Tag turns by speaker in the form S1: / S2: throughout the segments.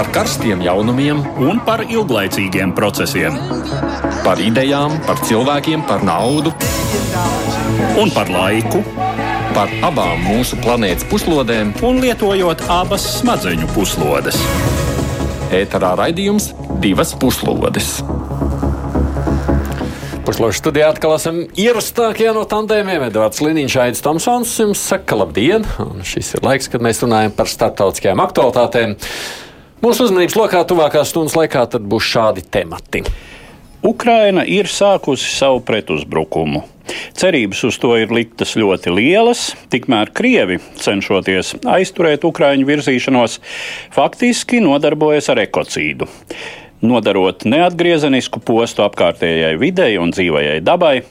S1: par karstiem jaunumiem
S2: un par ilglaicīgiem procesiem.
S1: Par idejām, par cilvēkiem, par naudu
S2: un par laiku.
S1: Par abām mūsu planētas puslodēm,
S2: un lietojot abas smadzeņu puslodes.
S1: ēterā raidījums divas puslodes.
S3: Puslošu studijā atkal esam ierastākie no tandēmiem. Edvards Liniņš, Aits Tomsons jums saka labdien! Un šis ir laiks, kad mēs runājam par starptautiskajām aktualitātēm. Mūsu uzmanības lokā tuvākās stundas laikā būs šādi temati.
S2: Ukraina ir sākusi savu pretuzbrukumu. Cerības uz to ir liktas ļoti lielas, tikmēr Krievi, cenšoties aizturēt Ukraiņu virzīšanos, faktiski nodarbojas ar ekocīdu nodarot neatgriezenisku postu apkārtējai videi un dzīvajai dabai,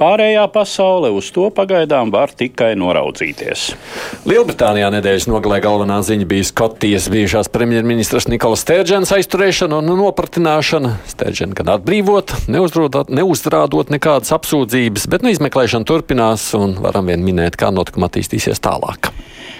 S2: pārējā pasaule uz to pagaidām var tikai noraudzīties.
S3: Lielbritānijā nedēļas nogalē galvenā ziņa bija Skotijas bijušās premjerministras Nikolas Stērģenas aizturēšana un nopratināšana. Stērģena gan atbrīvota, neuzrādot nekādas apsūdzības, bet nu, izmeklēšana turpinās un varam vien minēt, kā notikuma attīstīsies tālāk.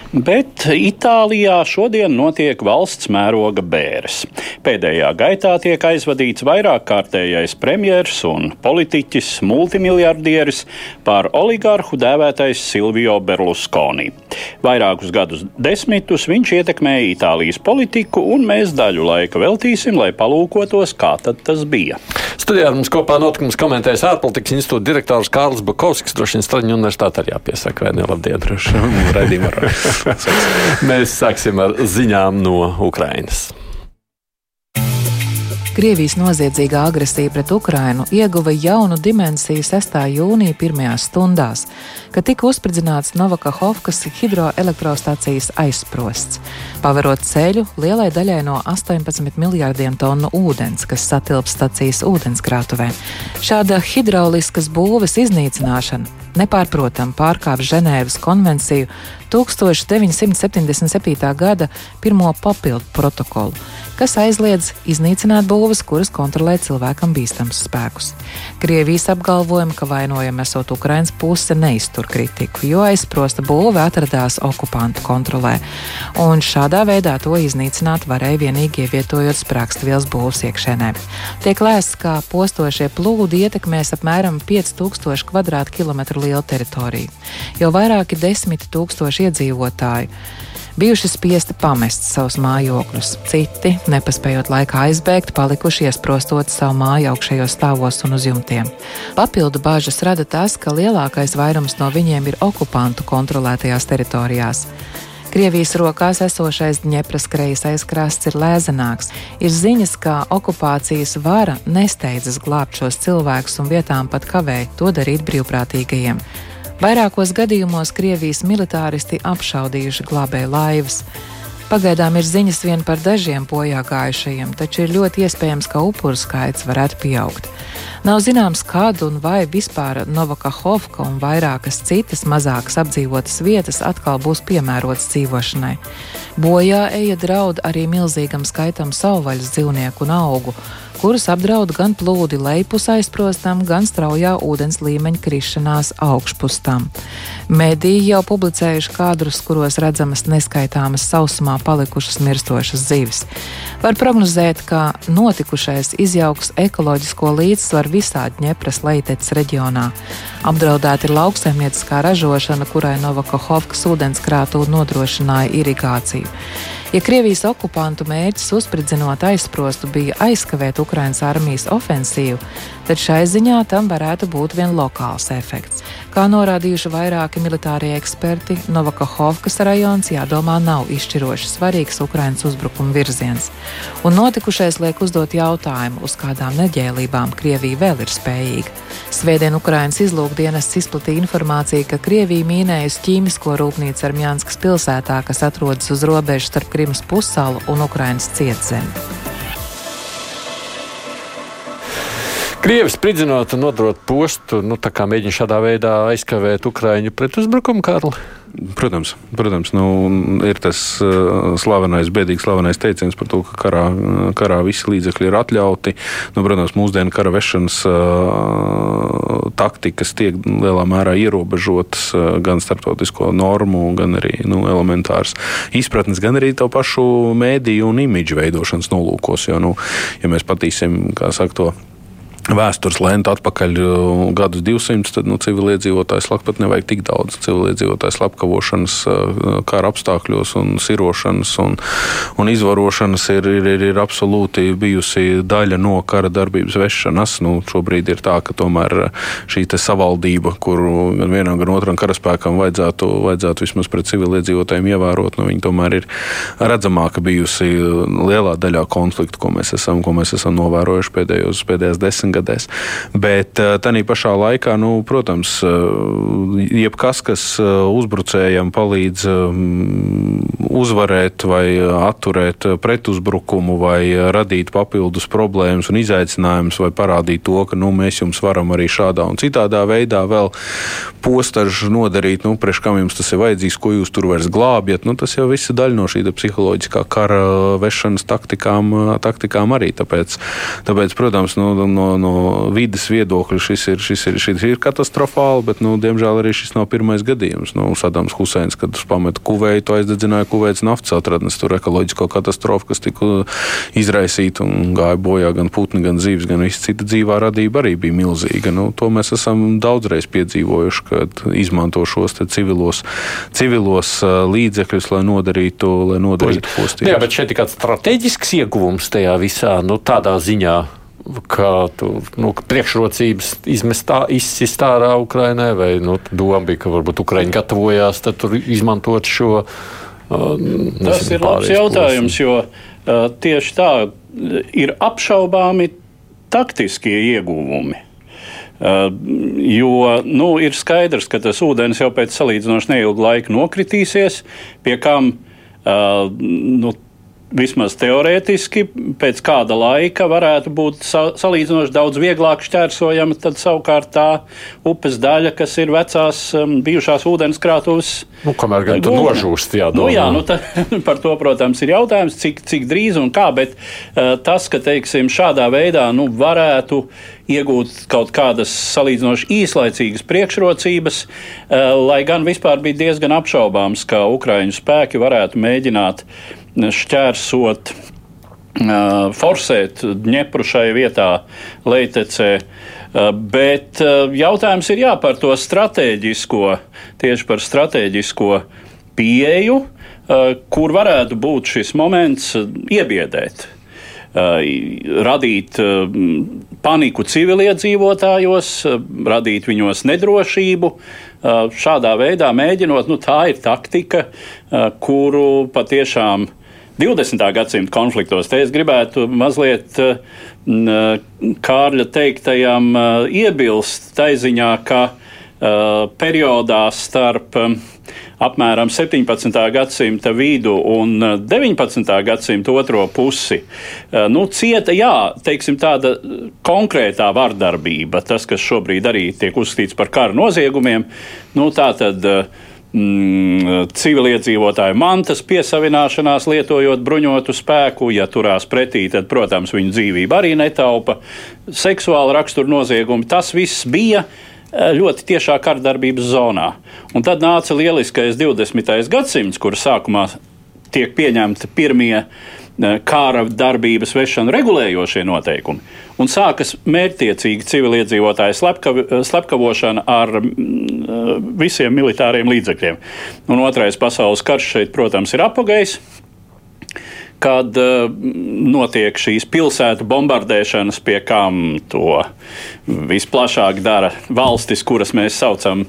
S2: Bet Itālijā šodien notiek valsts mēroga bēres. Pēdējā gaitā tiek aizvadīts vairāk kārtējais premjers un politiķis, multimiljardieris par oligarhu dēvētais Silvio Berlusconi. Vairākus gadus desmitus viņš ietekmēja Itālijas politiku, un mēs daļu laika veltīsim, lai palūkotos, kā tas bija.
S3: Studijā mums kopā notikums komentēs ārpolitikas institūta direktors Kārlis Bukovskis, droši vien Straņu universitāte arī jāpiesaka, vai ne? Labdien, raidījumā. Mēs sāksim ar ziņām no Ukrainas.
S4: Krievijas noziedzīgā agresija pret Ukrainu ieguva jaunu dimensiju 6. jūnija pirmajās stundās, kad tika uzspridzināts Novakahovkas hidroelektrostacijas aizsprosts, paverot ceļu lielai daļai no 18 miljārdiem tonu ūdens, kas satilps stacijas ūdenskrātuvē. Šāda hidrauliskas būves iznīcināšana nepārprotami pārkāpj Ženēvas konvenciju 1977. gada pirmo papildu protokolu, kas aizliedz iznīcināt būvas, kuras kontrolē cilvēkam bīstams spēkus. Krievijas apgalvojumi, ka vainojama esot Ukrainas puse, neiztur kritiku, jo aizsprosta būve atradās okupantu kontrolē, un šādā veidā to iznīcināt varēja vienīgi ievietojot sprāgstvielas būvs iekšēnē. Tiek lēsts, ka postošie plūdi ietekmēs apmēram 5000 km2 lielu teritoriju, jo vairāki desmit tūkstoši iedzīvotāju bijuši spiesti pamest savus mājokļus. Citi, nepaspējot laikā aizbēgt, palikuši iesprostot savu māju augšējos stāvos un uz jumtiem. Papildu bāžas rada tas, ka lielākais vairums no viņiem ir okupantu kontrolētajās teritorijās. Krievijas rokās esošais Dņepras kreisais krasts ir lēzenāks. Ir ziņas, ka okupācijas vara nesteidzas glābt šos cilvēkus un vietām pat kavē to darīt brīvprātīgajiem. Vairākos gadījumos Krievijas militāristi apšaudījuši glābēju laivas. Pagaidām ir ziņas vien par dažiem bojā gājušajiem, taču ir ļoti iespējams, ka upuru skaits varētu pieaugt. Nav zināms, kad un vai vispār Novakahovka un vairākas citas mazākas apdzīvotas vietas atkal būs piemērotas dzīvošanai. Bojā eja draud arī milzīgam skaitam savvaļas dzīvnieku un augu kurus apdraud gan plūdi lejpus aizprostam, gan straujā ūdens līmeņa krišanās augšpustam. Mediji jau publicējuši kadrus, kuros redzamas neskaitāmas sausumā palikušas mirstošas zivis. Var prognozēt, ka notikušais izjauks ekoloģisko līdzsvaru visā Dņepras leiteces reģionā. Apdraudēta ir lauksaimnieciskā ražošana, kurai Novakohovkas ūdenskrātu nodrošināja irigāciju. Ja Krievijas okupantu mērķis uzspridzinot aizsprostu bija aizkavēt Ukrainas armijas ofensīvu, tad šai ziņā tam varētu būt vien lokāls efekts. Kā norādījuši vairāki militārie eksperti, Novakahovkas rajons jādomā nav izšķiroši svarīgs Ukrainas uzbrukuma virziens. Un notikušais liek uzdot jautājumu, uz kādām neģēlībām Krievija vēl ir spējīga. Svētdien Ukrainas izlūkdienas izplatīja informāciju, ka Krievija mīnējusi ķīmisko rūpnīcu Armjānskas pilsētā, kas atrodas uz robežas starp Krimas pussalu un Ukrainas cietzemi.
S3: Krievis spridzinot un nodrot postu, nu, tā kā mēģina šādā veidā aizkavēt Ukraiņu pretuzbrukumu, Kārli?
S5: Protams, protams nu, ir tas uh, slavenais, bēdīgs slavenais teiciens par to, ka karā, karā visi līdzekļi ir atļauti. Nu, protams, mūsdienu kara vešanas uh, taktikas tiek lielā mērā ierobežotas uh, gan starptautisko normu, gan arī nu, elementāras izpratnes, gan arī to pašu mēdīju un imidžu veidošanas nolūkos. Jo, nu, ja mēs patīsim, kā saka, to vēstures lēntu atpakaļ uh, gadus 200, tad nu, civiliedzīvotāju slapjāt nevajag tik daudz. Civiliedzīvotāju slepkavošanas, uh, kara apstākļos, un sirošanas un, un izvarošanas ir, ir, ir, ir absolūti bijusi daļa no kara darbības vešanas. Nu, šobrīd ir tā, ka tomēr uh, šī savaldība, kuru gan vienam, gan otram karaspēkam vajadzētu, vajadzētu vismaz pret civiliedzīvotājiem ievērot, nu, viņi tomēr ir redzamāka bijusi lielā daļā konfliktu, ko mēs esam, ko mēs esam novērojuši pēdējos, pēdējās desmit desmitgadēs. Bet eh, tā pašā laikā, nu, protams, eh, jebkas, kas eh, uzbrucējiem palīdz uzvarēt vai atturēt pretuzbrukumu vai radīt papildus problēmas un izaicinājumus vai parādīt to, ka nu, mēs jums varam arī šādā un citādā veidā vēl postažu nodarīt, nu, priekš kam jums tas ir vajadzīgs, ko jūs tur vairs glābjat. Nu, tas jau viss ir daļa no šī psiholoģiskā kara vešanas taktikām, taktikām arī. Tāpēc, tāpēc protams, nu, no, no vidas viedokļa šis ir, šis ir, šis ir katastrofāli, bet, nu, diemžēl, arī šis nav pirmais gadījums. Nu, Sadams Huseins, kad pameta Kuveitu, aizdedzināja Kuveitas naftas atradnes, tur ekoloģisko katastrofu, kas tika izraisīta un gāja bojā gan putni, gan zīves, gan visa cita dzīvā radība arī bija milzīga. Nu, to mēs esam daudzreiz piedzīvojuši, kad izmanto šos civilos, civilos līdzekļus, lai nodarītu, lai nodarītu postību.
S3: Jā, bet šeit ir kāds strateģisks ieguvums tajā visā, nu, tādā ziņā kā tu, nu, priekšrocības izmest izsist ārā Ukrainai, vai nu, doma bija, ka varbūt Ukraiņi gatavojās izmantot šo.
S2: Uh, nezinu, Tas ir labs jautājums, posmu. jo uh, tieši tā ir apšaubāmi taktiskie ieguvumi. Uh, jo nu, ir skaidrs, ka tas ūdens jau pēc salīdzinoši neilga laika nokritīsies, pie kam uh, nu, vismaz teorētiski, pēc kāda laika varētu būt salīdzinoši daudz vieglāk šķērsojama. Tad savukārt tā upes daļa, kas ir vecās um, bijušās ūdenskrātuves.
S3: Nu, kamēr gan tur nožūst, jā,
S2: nu, jā nu, tā, par to, protams, ir jautājums, cik, cik drīz un kā, bet uh, tas, ka, teiksim, šādā veidā nu, varētu iegūt kaut kādas salīdzinoši īslaicīgas priekšrocības, uh, lai gan vispār bija diezgan apšaubāms, ka Ukraiņu spēki varētu mēģināt uh, šķērsot, forsēt Dņepru šai vietā, Leitecē. Bet jautājums ir jā, par to strateģisko, tieši par strateģisko pieeju, kur varētu būt šis moments iebiedēt radīt paniku civiliedzīvotājos, radīt viņos nedrošību. Šādā veidā mēģinot, nu, tā ir taktika, kuru patiešām 20. gadsimta konfliktos. Te es gribētu mazliet Kārļa teiktajam iebilst taiziņā, ka periodā starp apmēram 17. gadsimta vidu un 19. gadsimta otro pusi, nu, cieta, jā, teiksim, tāda konkrētā vardarbība, tas, kas šobrīd arī tiek uzskatīts par kara noziegumiem, nu, tā tad mm, civiliedzīvotāju mantas piesavināšanās, lietojot bruņotu spēku. Ja turās pretī, tad, protams, viņu dzīvība arī netaupa. Seksuāla rakstura noziegumi, tas viss bija eh, ļoti tiešā kardarbības zonā. Un tad nāca lieliskais 20. gadsimts, kur sākumā tiek pieņemti pirmie Eh, kāra darbības vešanu regulējošie noteikumi. Un sākas mērķtiecīga civiliedzīvotāja eh, slepkavošana ar mm, eh, visiem militāriem līdzekļiem. Un otrais pasaules karš šeit, protams, ir apgājis kad uh, notiek šīs pilsētu bombardēšanas, pie kam to visplašāk dara valstis, kuras mēs saucam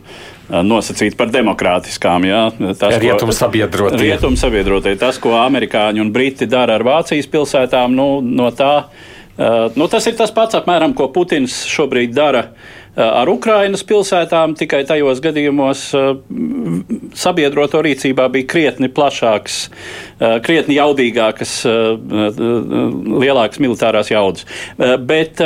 S2: nosacīt par demokrātiskām. Jā.
S3: Tas, rietumu sabiedrotie.
S2: Rietumu sabiedrotie. Tas, ko amerikāņi un briti dara ar Vācijas pilsētām, nu, no tā. Uh, nu, tas ir tas pats, apmēram, ko Putins šobrīd dara uh, ar Ukrainas pilsētām, tikai tajos gadījumos sabiedroto rīcībā bija krietni plašāks, krietni jaudīgākas, lielākas militārās jaudas. Bet,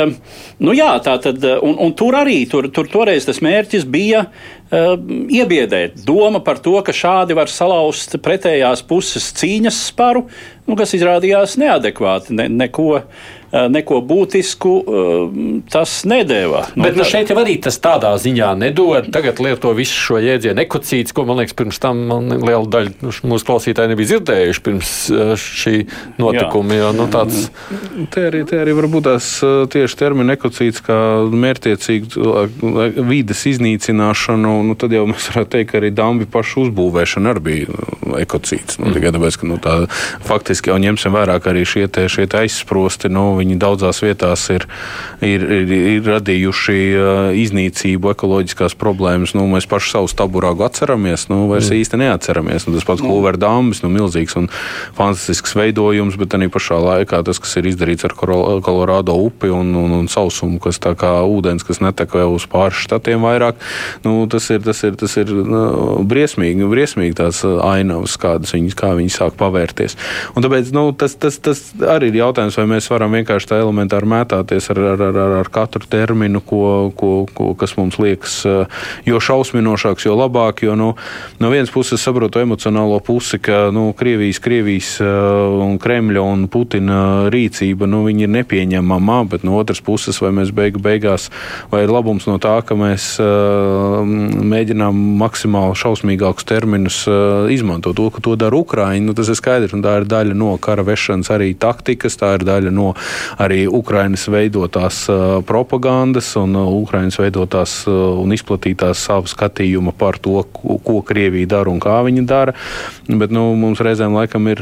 S2: nu jā, tā tad, un, un tur arī, tur, tur toreiz tas mērķis bija iebiedēt. Doma par to, ka šādi var salauzt pretējās puses cīņas sparu, nu, kas izrādījās neadekvāti, ne, neko Eh, neko būtisku eh, tas nedēvā.
S3: Nu, Bet nu, šeit jau arī tas tādā ziņā nedod. Tagad lieto visu šo jēdzienu ekocīts, ko man liekas, pirms tam liela daļa nu, mūsu klausītāji nebija dzirdējuši pirms eh, šī notikuma. Jo, nu, tāds...
S5: te, arī, te arī var būt tās tieši termini ekocīts kā mērķiecīga vides iznīcināšana. Nu, tad jau mēs varētu teikt, ka arī dambi pašu uzbūvēšana arī bija ekocīts. Nu, tikai tāpēc, ka nu, tā, faktiski jau ņemsim vērā, ka arī šie, te, šie te aizsprosti. Nu, Viņi daudzās vietās ir, ir, ir, ir radījuši iznīcību, ekoloģiskās problēmas. Nu, mēs paši savu staburāgu atceramies, nu, vairs mm. īsti neatceramies. Nu, tas pats Kulvera dāmas, nu, milzīgs un fantastisks veidojums, bet arī pašā laikā tas, kas ir izdarīts ar Kolorādo upi un, un, un sausumu, kas tā kā ūdens, kas netek vēl uz pāris štatiem vairāk, nu, tas ir, tas ir, tas ir nu, briesmīgi, briesmīgi tās ainavas, kādas viņas, kā viņas sāk pavērties. Un tāpēc nu, tas, tas, tas arī ir jautājums, vai mēs varam vienkārši vienkārši tā elementāri mētāties ar, ar, ar, ar katru terminu, ko, ko, ko, kas mums liekas eh, jo šausminošāks, jo labāk. Jo nu, no vienas puses saprotu emocionālo pusi, ka nu, Krievijas, Krievijas eh, un Kremļa un Putina rīcība nu, ir nepieņemama, bet no otras puses, vai mēs beigu beigās, vai ir labums no tā, ka mēs uh, mēģinām maksimāli šausmīgākus terminus izmantot. To, ka to dara Ukraiņa, nu, tas ir skaidrs, un tā ir daļa no kara vešanas arī taktikas, tā ir daļa no arī Ukrainas veidotās propagandas un Ukrainas veidotās un izplatītās savu skatījumu par to, ko, Krievija dara un kā viņi dara. Bet nu, mums reizēm laikam ir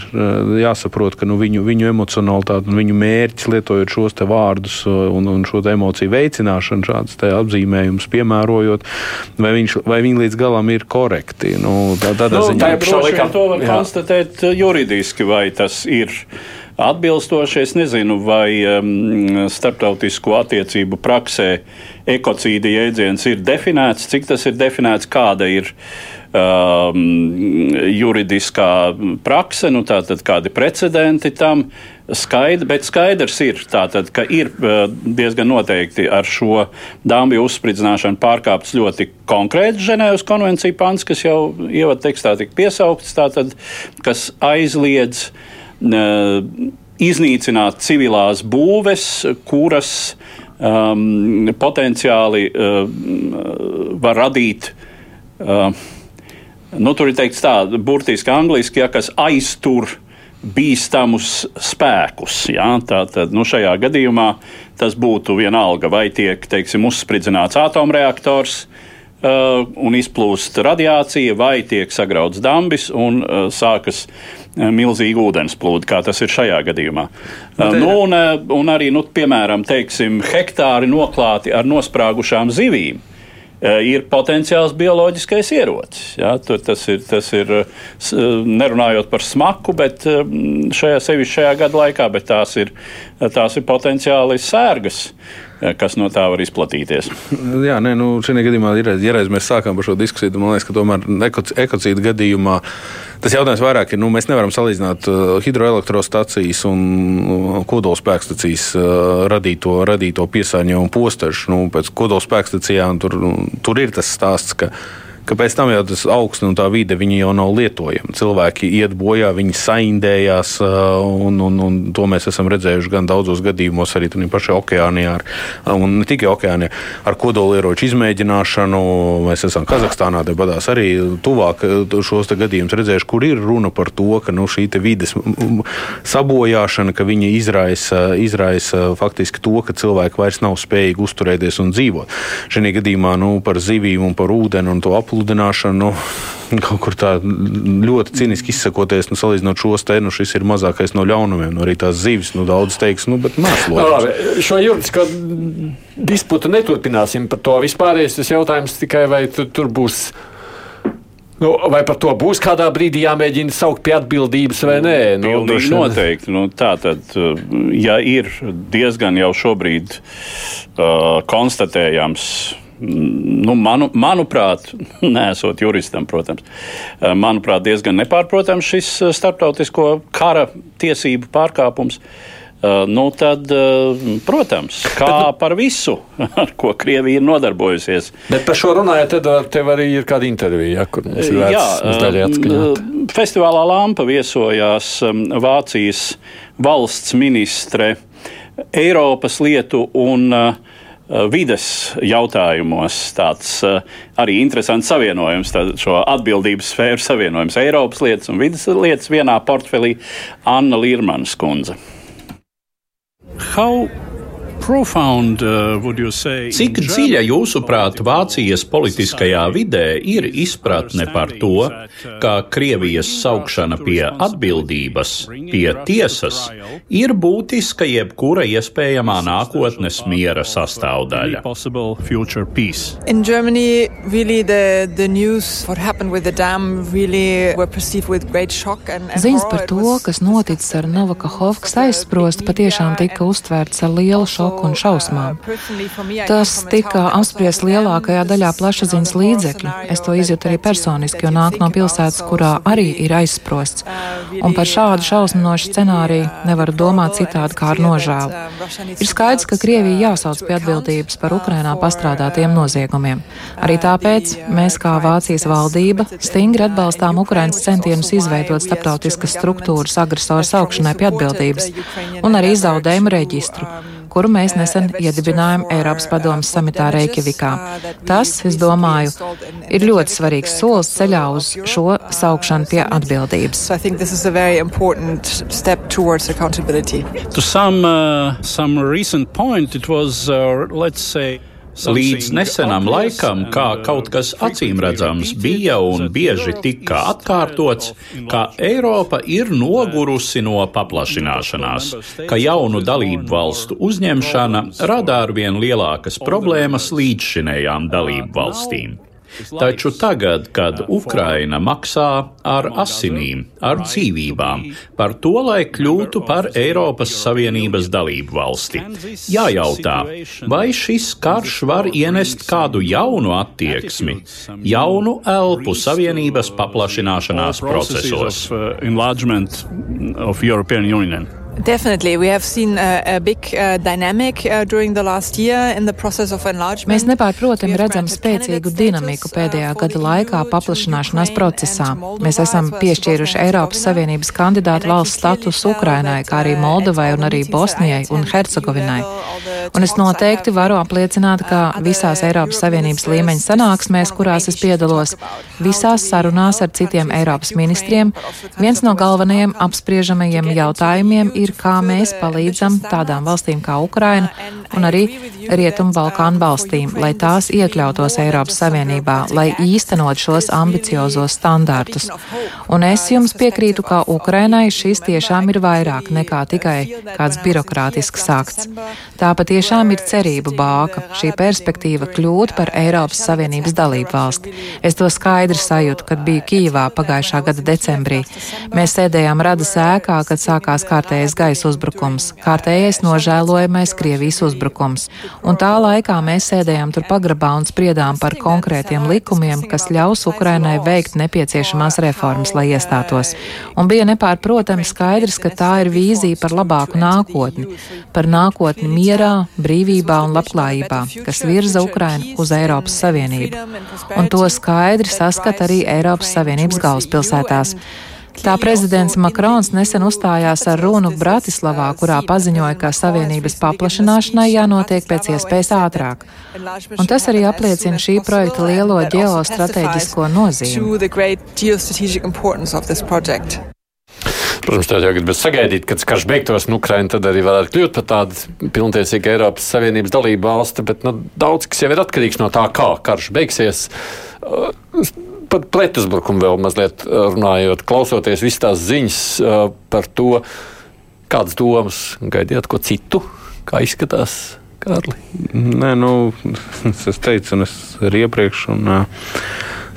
S5: jāsaprot, ka nu, viņu, viņu emocionalitāte un viņu mērķis lietojot šos vārdus un, un šo emociju veicināšanu, šādas apzīmējumus piemērojot, vai, viņš, vai viņi līdz galam ir korekti. Nu, tā, tādā
S2: nu, ziņā tā, to var jā. konstatēt juridiski, vai tas ir atbilstoši. Es nezinu, vai um, starptautisko attiecību praksē ekocīda jēdziens ir definēts, cik tas ir definēts, kāda ir um, juridiskā prakse, nu, tātad kādi precedenti tam. Skaidr, bet skaidrs ir, tātad, ka ir uh, diezgan noteikti ar šo dāmju uzspridzināšanu pārkāpts ļoti konkrēts Ženēvas konvencija pants, kas jau ievada tekstā tika piesaukts, tātad, kas aizliedz uh, iznīcināt civilās būves, kuras um, potenciāli um, var radīt. Um, nu, tur ir teikts tā, burtiski angliski, ja, kas aiztur bīstamus spēkus. Ja? Tātad nu, šajā gadījumā tas būtu vienalga, vai tiek teiksim, uzspridzināts atomreaktors, uh, un izplūst radiācija, vai tiek sagrauts dambis un uh, sākas uh, milzīga ūdensplūde, kā tas ir šajā gadījumā. Uh, nu, un, uh, un arī, nu, piemēram, teiksim, hektāri noklāti ar nosprāgušām zivīm uh, ir potenciāls bioloģiskais ierocis. Ja? Tur tas ir, tas ir nerunājot par smaku, bet šajā sevišķi šajā gada laikā, bet tās ir, tās ir potenciāli sērgas kas no tā var izplatīties.
S5: Jā, nē, nu, šajā gadījumā, ja reiz mēs sākām par šo diskusiju, man liekas, ka tomēr ekocīdu gadījumā tas jautājums vairāk ir, nu, mēs nevaram salīdzināt uh, hidroelektrostacijas un uh, kodolspēkstacijas radīto, radīto piesārņojumu postažu. Nu, pēc kodolspēkstacijām tur, nu, tur ir tas stāsts, ka ka pēc tam jau tas augsts un tā vide jau nav lietojama. Cilvēki iet bojā, viņi saindējās, un, un, un to mēs esam redzējuši gan daudzos gadījumos, arī tur pašā okeānijā, ar, un ne tikai okeānijā, ar kodolieroču izmēģināšanu. Mēs esam Kazahstānā, debadās arī tuvāk šos gadījumus redzējuši, kur ir runa par to, ka nu, šī vides sabojāšana, ka viņa izraisa, izraisa faktiski to, ka cilvēki vairs nav spējīgi uzturēties un dzīvot. Šajā gadījumā nu, par zivīm un par ūdeni un to aplūkošanu papludināšanu. Nu, kaut kur tā ļoti cīniski izsakoties, nu, salīdzinot šos te, nu, šis ir mazākais no ļaunumiem. Nu, arī tās zivis, nu, daudz teiks, nu, bet mēslojas.
S3: Šo juridisko disputu neturpināsim par to vispārējais. Tas jautājums tikai, vai tu, tur būs. Nu, vai par to būs kādā brīdī jāmēģina saukt pie atbildības vai nē?
S2: Nu, Pilnīgi noteikti. Nu, tā tad, ja ir diezgan jau šobrīd uh, konstatējams nu, manu, manuprāt, nesot juristam, protams, eh, manuprāt, diezgan nepārprotams šis eh, starptautisko kara tiesību pārkāpums. nu tad, protams, kā par visu, ar ko Krievija ir nodarbojusies.
S3: Bet par šo runājot, tad tev arī ir kāda intervija, ja, kur mums ir vērts
S2: Festivālā Lampa viesojās Vācijas valsts ministre Eiropas lietu un uh, vides jautājumos tāds uh, arī interesants savienojums, šo atbildības sfēru savienojums Eiropas lietas un vidas lietas vienā portfelī Anna Līrmanas kundze.
S6: How
S2: Cik dziļa, jūsuprāt, Vācijas politiskajā vidē ir izpratne par to, ka Krievijas saukšana pie atbildības, pie tiesas, ir būtiska jebkura iespējamā nākotnes miera sastāvdaļa?
S7: Germany, really the, the news, really
S4: Ziņas par to, kas noticis ar Novakahovkas aizsprostu, patiešām tika uztvērts ar lielu šoku šoku un šausmām. Tas tika apspriests lielākajā daļā plašsaziņas līdzekļu. Es to izjūtu arī personiski, jo nāk no pilsētas, kurā arī ir aizsprosts. Un par šādu šausminošu scenāriju nevaru domāt citādi kā ar nožēlu. Ir skaidrs, ka Krievija jāsauc pie atbildības par Ukrainā pastrādātiem noziegumiem. Arī tāpēc mēs, kā Vācijas valdība, stingri atbalstām Ukrainas centienus izveidot starptautiskas struktūras agresoru saukšanai pie atbildības un arī zaudējumu reģistru kuru mēs nesen iedibinājām Eiropas padomas samitā Reikjavikā. Tas, es domāju, ir ļoti svarīgs solis ceļā uz šo saukšanu pie atbildības.
S6: To some, uh, some recent point, it was, uh, let's say,
S2: Līdz nesenam laikam, kā kaut kas acīmredzams bija un bieži tika atkārtots, ka Eiropa ir nogurusi no paplašināšanās, ka jaunu dalību valstu uzņemšana rada arvien lielākas problēmas līdzšinējām dalību valstīm. Taču tagad, kad Ukraina maksā ar asinīm, ar dzīvībām, par to, lai kļūtu par Eiropas Savienības dalību valsti, jājautā, vai šis karš var ienest kādu jaunu attieksmi, jaunu elpu Savienības paplašināšanās procesos.
S7: Definitely. We have seen a, a big uh, dynamic uh, during the last year in the process of enlargement.
S4: Mēs nepārprotami redzam spēcīgu dinamiku pēdējā gada laikā paplašināšanās procesā. Mēs esam piešķīruši Eiropas Savienības kandidātu valsts statusu Ukrainai, kā arī Moldovai un arī Bosnijai un Hercegovinai. Un es noteikti varu apliecināt, ka visās Eiropas Savienības līmeņa sanāksmēs, kurās es piedalos, visās sarunās ar citiem Eiropas ministriem, viens no galvenajiem apspriežamajiem jautājumiem ir ir, kā mēs palīdzam tādām valstīm kā Ukraina un arī Rietumu Balkānu valstīm, lai tās iekļautos Eiropas Savienībā, lai īstenot šos ambiciozos standārtus. Un es jums piekrītu, ka Ukrainai šis tiešām ir vairāk nekā tikai kāds birokrātisks akts. Tā patiešām ir cerība bāka, šī perspektīva kļūt par Eiropas Savienības dalību valsti. Es to skaidri sajūtu, kad biju Kīvā pagājušā gada decembrī. Mēs sēdējām rada sēkā, kad sākās kārtējais gaisa uzbrukums, kārtējais nožēlojamais Krievijas uzbrukums. Un tā laikā mēs sēdējām tur pagrabā un spriedām par konkrētiem likumiem, kas ļaus Ukrainai veikt nepieciešamās reformas, lai iestātos. Un bija nepārprotami skaidrs, ka tā ir vīzija par labāku nākotni, par nākotni mierā, brīvībā un labklājībā, kas virza Ukrainu uz Eiropas Savienību. Un to skaidri saskata arī Eiropas Savienības galvaspilsētās. Tā prezidents Makrons nesen uzstājās ar runu Bratislavā, kurā paziņoja, ka savienības paplašināšanai jānotiek pēc iespējas ātrāk. Un tas arī apliecina šī projekta lielo ģeostrateģisko nozīmi.
S3: Protams, tā jau gribas sagaidīt, kad karš beigtos, nu, Ukraina tad arī varētu kļūt par tādu pilntiesīgu Eiropas Savienības dalību valsti, bet nu, daudz kas jau ir atkarīgs no tā, kā karš beigsies. Par pretuzbrukumu vēl mazliet uh, runājot, klausoties visas tās ziņas uh, par to, kādas domas gaidījāt ko citu, kā izskatās. Kārli.
S5: Nē, nu, es teicu, un es arī iepriekš. Un, uh,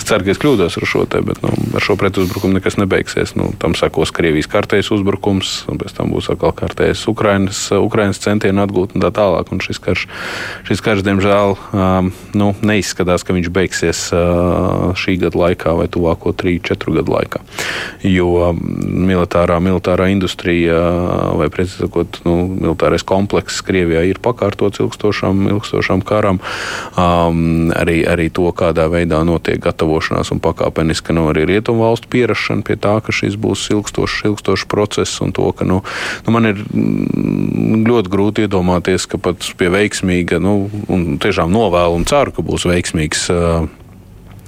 S5: ceru, ka es kļūdos ar šo te, bet nu, ar šo pretuzbrukumu nekas nebeigsies. Nu, tam sekos Krievijas kārtējs uzbrukums, un pēc tam būs atkal kārtējs Ukrainas, Ukrainas centieni atgūt un tā tālāk. Un šis karš, šis karš diemžēl, um, nu, neizskatās, ka viņš beigsies uh, šī gada laikā vai tuvāko 3-4 gadu laikā. Jo militārā, militārā industrija vai, precīzāk sakot, nu, militārais komplekss Krievijā ir pakārtots ilgstošam, ilgstošam karam. Um, arī, arī to, kādā veidā notiek gatavošanās un pakāpeniski nu, arī rietumu valstu pierašana pie tā, ka šis būs ilgstošs, ilgstošs process un to, ka nu, nu, man ir mm, ļoti grūti iedomāties, ka pat pie veiksmīga, nu, un tiešām novēlu un ceru, ka būs veiksmīgs. Uh,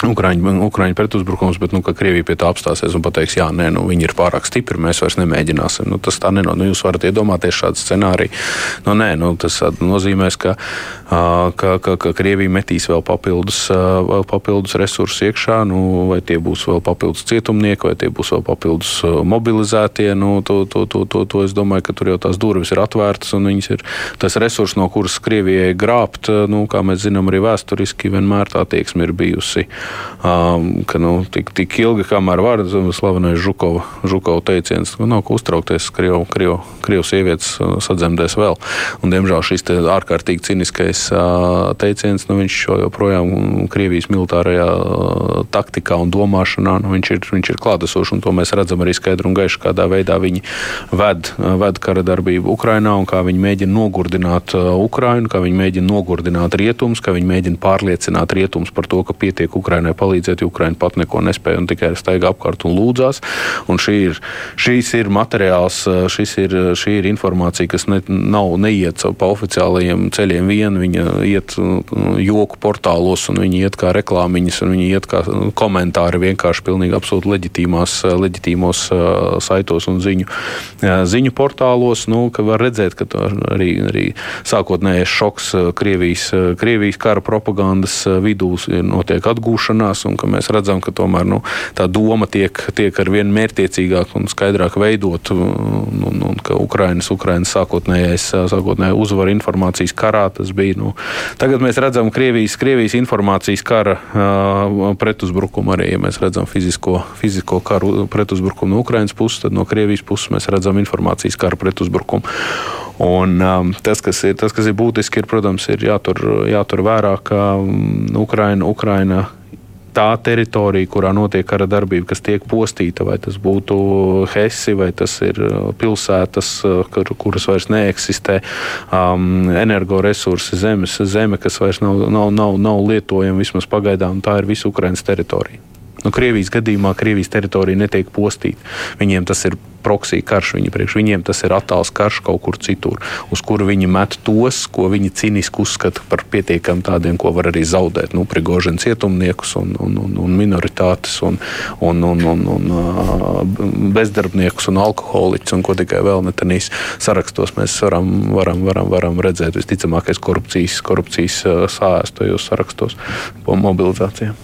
S5: Ukraiņu, Ukraiņu pretuzbrukums, bet nu, Krievija pie tā apstāsies un pateiks, jā, nē, nu, viņi ir pārāk stipri, mēs vairs nemēģināsim. Nu, tas tā nenot. Nu, jūs varat iedomāties šādu scenāriju. Nu, nē, nu, tas nozīmēs, ka, ka, ka, ka Krievija metīs vēl papildus, vēl papildus resursus iekšā, nu, vai tie būs vēl papildus cietumnieki, vai tie būs vēl papildus mobilizētie. Nu, to, to, to, to, to es domāju, ka tur jau tās durvis ir atvērtas un viņas ir tas resurs, no kuras Krievijai grābt, nu, kā mēs zinām, arī vēsturiski vienmēr tā tieksme ir bijusi um, ka nu, tik, tik ilgi, kamēr var, slavenais Žukova, Žukova teiciens, ka nav ko uztraukties, Krievu, Krievu, Krievu sievietes sadzemdēs vēl. Un, diemžēl šis ārkārtīgi ciniskais uh, teiciens, nu, viņš joprojām Krievijas militārajā uh, taktikā un domāšanā, nu, viņš, ir, viņš ir klātesošs, un to mēs redzam arī skaidri un gaiši, kādā veidā viņi ved, ved kara darbību Ukrainā un kā viņi mēģina nogurdināt uh, Ukrainu, kā viņi mēģina nogurdināt rietumus, kā viņi mēģina pārliecināt rietumus par to, ka pietiek Ukraina Ukrainai palīdzēt, jo Ukraina pat neko nespēja un tikai staigā apkārt un lūdzās. Un šī ir, šīs ir materiāls, šis ir, šī ir informācija, kas ne, nav neiet pa oficiālajiem ceļiem vien, viņa iet joku portālos un viņi iet kā reklāmiņas un viņi iet kā komentāri vienkārši pilnīgi absolūti leģitīmās, leģitīmos saitos un ziņu, ziņu portālos. Nu, var redzēt, ka arī, arī sākotnējais šoks Krievijas, Krievijas kara propagandas vidū notiek atgūšana vienošanās, un ka mēs redzam, ka tomēr nu, tā doma tiek, tiek ar vien mērķiecīgāk un skaidrāk veidot, un, un, un ka Ukrainas, Ukrainas sākotnējais sākotnējā uzvara informācijas karā tas bija. Nu, tagad mēs redzam Krievijas, Krievijas informācijas kara uh, pretuzbrukumu arī, ja mēs redzam fizisko, fizisko karu pretuzbrukumu no Ukrainas puses, tad no Krievijas puses mēs redzam informācijas kara pretuzbrukumu. Un, um, tas, kas ir, tas, kas ir būtiski, ir, protams, ir jātur, jātur vērā, ka um, Ukraina, Ukraina tā teritorija, kurā notiek kara darbība, kas tiek postīta, vai tas būtu Hesi, vai tas ir uh, pilsētas, uh, kur, kuras vairs neeksistē, um, energoresursi, zemes, zeme, kas vairs nav, nav, nav, nav lietojama vismaz pagaidām, tā ir visa Ukraiņas teritorija. Nu, Krievijas gadījumā Krievijas teritorija netiek postīta. Viņiem tas ir proksija karš, viņi priekš viņiem tas ir attāls karš kaut kur citur, uz kuru viņi met tos, ko viņi cīniski uzskata par pietiekami tādiem, ko var arī zaudēt. Nu, Prigožina cietumniekus un, un, un, un minoritātes un, un, un, un, un bezdarbniekus un alkoholiķus un ko tikai vēl netanīs sarakstos mēs varam, varam, varam, varam redzēt visticamākais korupcijas, korupcijas sāstojos sarakstos po mobilizācijām.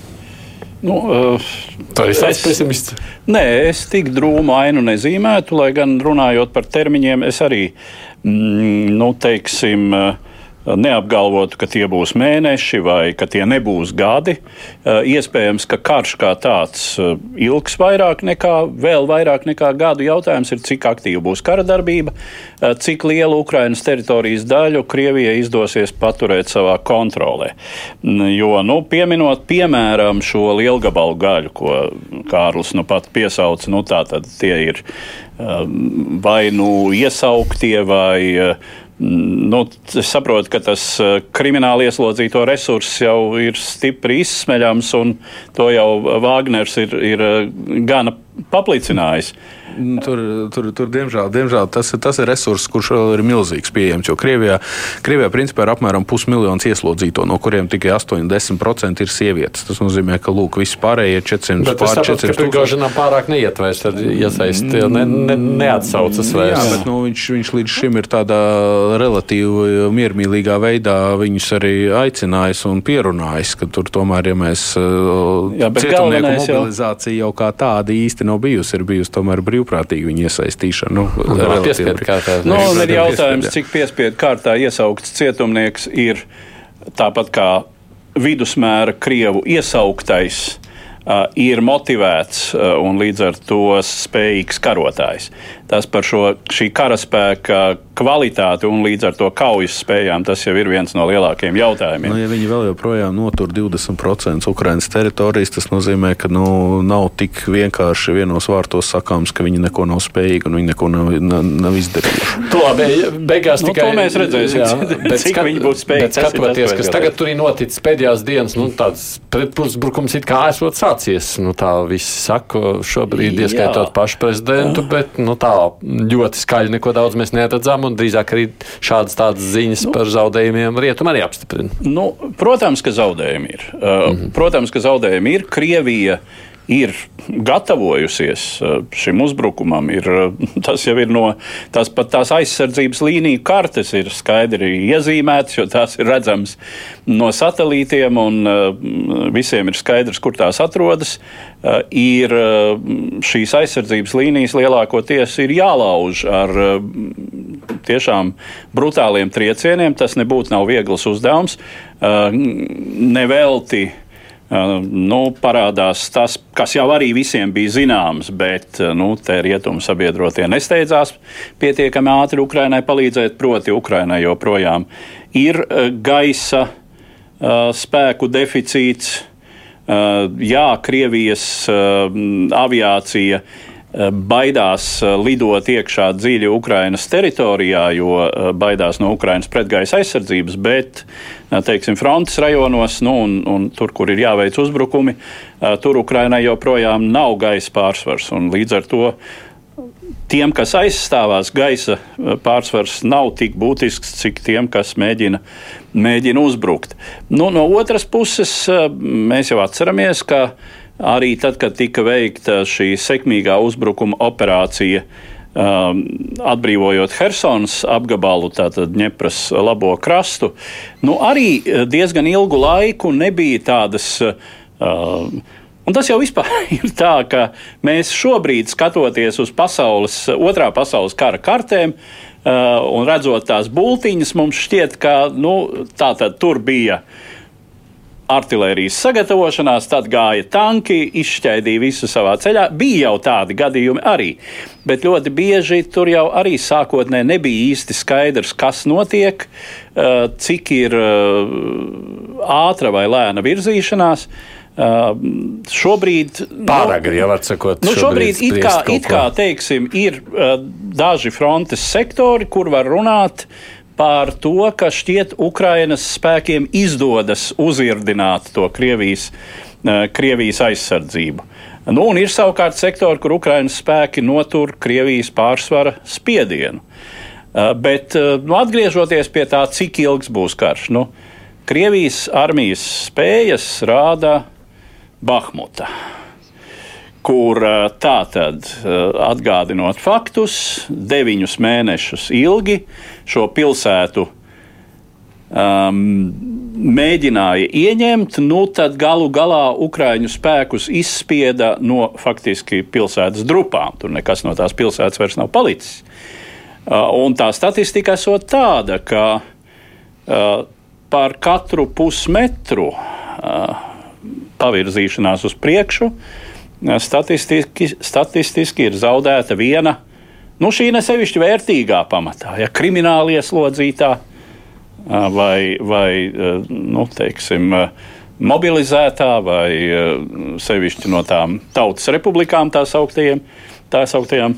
S2: Nu, uh,
S3: Tā ir tāds pesimists.
S2: Nē, es tik drūmu ainu nezīmētu, lai gan runājot par termiņiem, es arī, mm, nu, teiksim, uh, neapgalvotu, ka tie būs mēneši vai ka tie nebūs gadi. Eh, iespējams, ka karš kā tāds eh, ilgs vairāk nekā, vēl vairāk nekā gadu. Jautājums ir, cik aktīva būs kara darbība, eh, cik lielu Ukrainas teritorijas daļu Krievijai izdosies paturēt savā kontrolē. Jo, nu, pieminot, piemēram, šo lielgabalu gaļu, ko Kārlis nu pat piesauca, nu, tā tad tie ir vai nu iesauktie vai Nu, es saprotu, ka tas eh, krimināli ieslodzīto resurss jau ir stipri izsmeļams, un to jau Vāgners ir, ir eh, gana paplicinājis.
S5: Nu, tur, tur, tur diemžēl, diemžēl tas, tas ir resurss, kurš vēl ir milzīgs pieejams. Jo Krievijā, Krievijā principā ir apmēram pusmiljons ieslodzīto, no kuriem tikai 80% ir sievietes. Tas nozīmē, ka lūk, visi pārējie 400
S3: bet pār 400 tūkstoši. pārāk neiet vairs, tad iesaist, ne, ne, neatsaucas vairs.
S5: Jā, bet nu, viņš, viņš līdz šim ir tādā relatīvi miermīlīgā veidā viņus arī aicinājis un pierunājis, ka tur tomēr, ja mēs Jā, cietumnieku mobilizācija jau... jau kā tāda īsti nav bijusi, ir bijusi tomēr brīvā brīvprātīgi viņa iesaistīšana. Nu,
S2: piespiedu kārtā. Nu, un ir jautājums, cik piespiedu kārtā iesaukts cietumnieks ir tāpat kā vidusmēra Krievu iesauktais uh, ir motivēts uh, un līdz ar to spējīgs karotājs. Tas par šo šī karaspēka kvalitāti un līdz ar to kaujas spējām, tas jau ir viens no lielākajiem jautājumiem.
S5: Nu, ja viņi vēl joprojām notur 20% Ukraiņas teritorijas, tas nozīmē, ka nu, nav tik vienkārši vienos vārtos sakāms, ka viņi neko nav spējīgi un viņi neko nav, nav, nav izdarījuši.
S3: To labi, beigās
S2: nu,
S3: tikai
S2: to mēs redzēsim, jā, bet, cik skat, viņi būs spējīgi.
S3: Bet skatoties, kas tagad tur ir noticis pēdējās dienas, nu, tāds pretpusbrukums it kā esot sācies. Nu, tā visi saka šobrīd, ieskaitot pašu prezidentu, bet nu, tā ļoti skaļi neko daudz mēs neredzam un drīzāk arī šādas tādas ziņas nu, par zaudējumiem rietumā arī apstiprina.
S2: Nu, protams, ka zaudējumi ir. Uh, mm -hmm. Protams, ka zaudējumi ir. Krievija ir gatavojusies uh, šim uzbrukumam. Ir, uh, tas jau ir no tās, tās aizsardzības līniju kartes, ir skaidri iezīmētas, jo tās ir redzamas no satelītiem, un uh, visiem ir skaidrs, kur tās atrodas. Ir šīs aizsardzības līnijas lielākoties ir jālauž ar tiešām brutāliem triecieniem. Tas nebūtu nav viegls uzdevums. Nevelti nu, parādās tas, kas jau arī visiem bija zināms, bet nu, te rietumu sabiedrotie nesteidzās pietiekami ātri Ukrainai palīdzēt, proti Ukrainai joprojām ir gaisa spēku deficīts. Jā, Krievijas aviācija baidās lidot iekšā dziļi Ukrainas teritorijā, jo baidās no Ukrainas pretgaisa aizsardzības, bet teiksim, frontes rajonos, nu, un, un tur, kur ir jāveic uzbrukumi, tur Ukrainai joprojām nav gaisa pārsvars. Līdz ar to tiem, kas aizstāvās, gaisa pārsvars nav tik būtisks, cik tiem, kas mēģina, mēģina uzbrukt. Nu, no otras puses, mēs jau atceramies, ka Arī tad, kad tika veikta šī sekmīgā uzbrukuma operācija, um, atbrīvojot Helsinas apgabalu, tātad Dņepras labo krastu, nu, arī uh, diezgan ilgu laiku nebija tādas. Uh, Un tas jau ir tā, ka mēs šobrīd, skatoties uz pasaules, otrā pasaules kara kartēm, uh, un redzot tās būtiņas, mums šķiet, ka nu, tā tad tur bija uh, artērijas sagatavošanās, tad gāja tanki, izšķaidīja visu savā ceļā. Bija jau tādi gadījumi arī, bet ļoti bieži tur jau arī sākotnēji nebija īsti skaidrs, kas notiek, cik ir ātra vai lēna virzīšanās. Uh, šobrīd
S3: pārāk ir jau atsakot.
S2: Nu, šobrīd, šobrīd it kā, it kā teiksim, ir uh, daži frontes sektori, kur var runāt par to, ka šķiet Ukrainas spēkiem izdodas uzirdināt to Krievijas, eh, Krievijas aizsardzību. Nu, un ir savukārt sektori, kur Ukrainas spēki notur Krievijas pārsvara spiedienu. Eh, bet eh, nu, atgriežoties pie tā, cik ilgs būs karš, nu, Krievijas armijas spējas rāda Bahmuta kur tā tad atgādinot faktus, deviņus mēnešus ilgi šo pilsētu um, mēģināja ieņemt, nu tad galu galā Ukrāņu spēkus izspieda no faktiski pilsētas drupām. Tur nekas no tās pilsētas vairs nav palicis. Uh, un tā statistika esot tāda, ka uh, par katru pusmetru uh, pavirzīšanās uz priekšu uh, statistiski, statistiski ir zaudēta viena, nu, šī nesevišķi vērtīgā pamatā, ja krimināla ieslodzītā vai, vai nu, teiksim, mobilizētā vai sevišķi no tām tautas republikām tā sauktajiem, tā sauktajām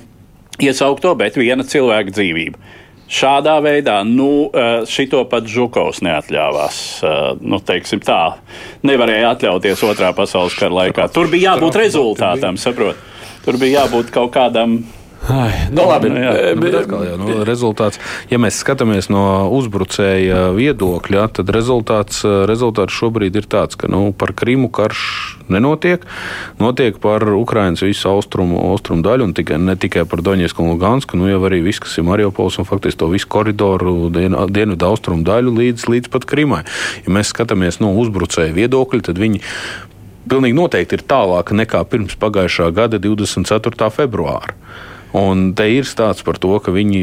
S2: iesaukto, bet viena cilvēka dzīvība. Šādā veidā nu, eh, šito pat Žukovs neatļāvās. Eh, nu, tā, nevarēja atļauties otrā pasaules kara laikā. Tur bija jābūt rezultātam, saprot. Tur bija jābūt kaut kādam
S3: Ai, nu, labi, nu, jā,
S5: nu, bet atkal, jā, nu, rezultāts, ja mēs skatāmies no uzbrucēja viedokļa, tad rezultāts, rezultāts šobrīd ir tāds, ka nu, par Krimu karš nenotiek. Notiek par Ukraiņas visu austrumu, austrumu daļu, un tikai, ne tikai par Doņiesku un Lugansku, nu jau arī viss, kas ir Mariupols un faktiski to visu koridoru dienu, dienvidu austrumu daļu līdz, līdz pat Krimai. Ja mēs skatāmies no uzbrucēja viedokļa, tad viņi pilnīgi noteikti ir tālāk nekā pirms pagājušā gada 24. februāra. Un te ir stāsts par to, ka viņi,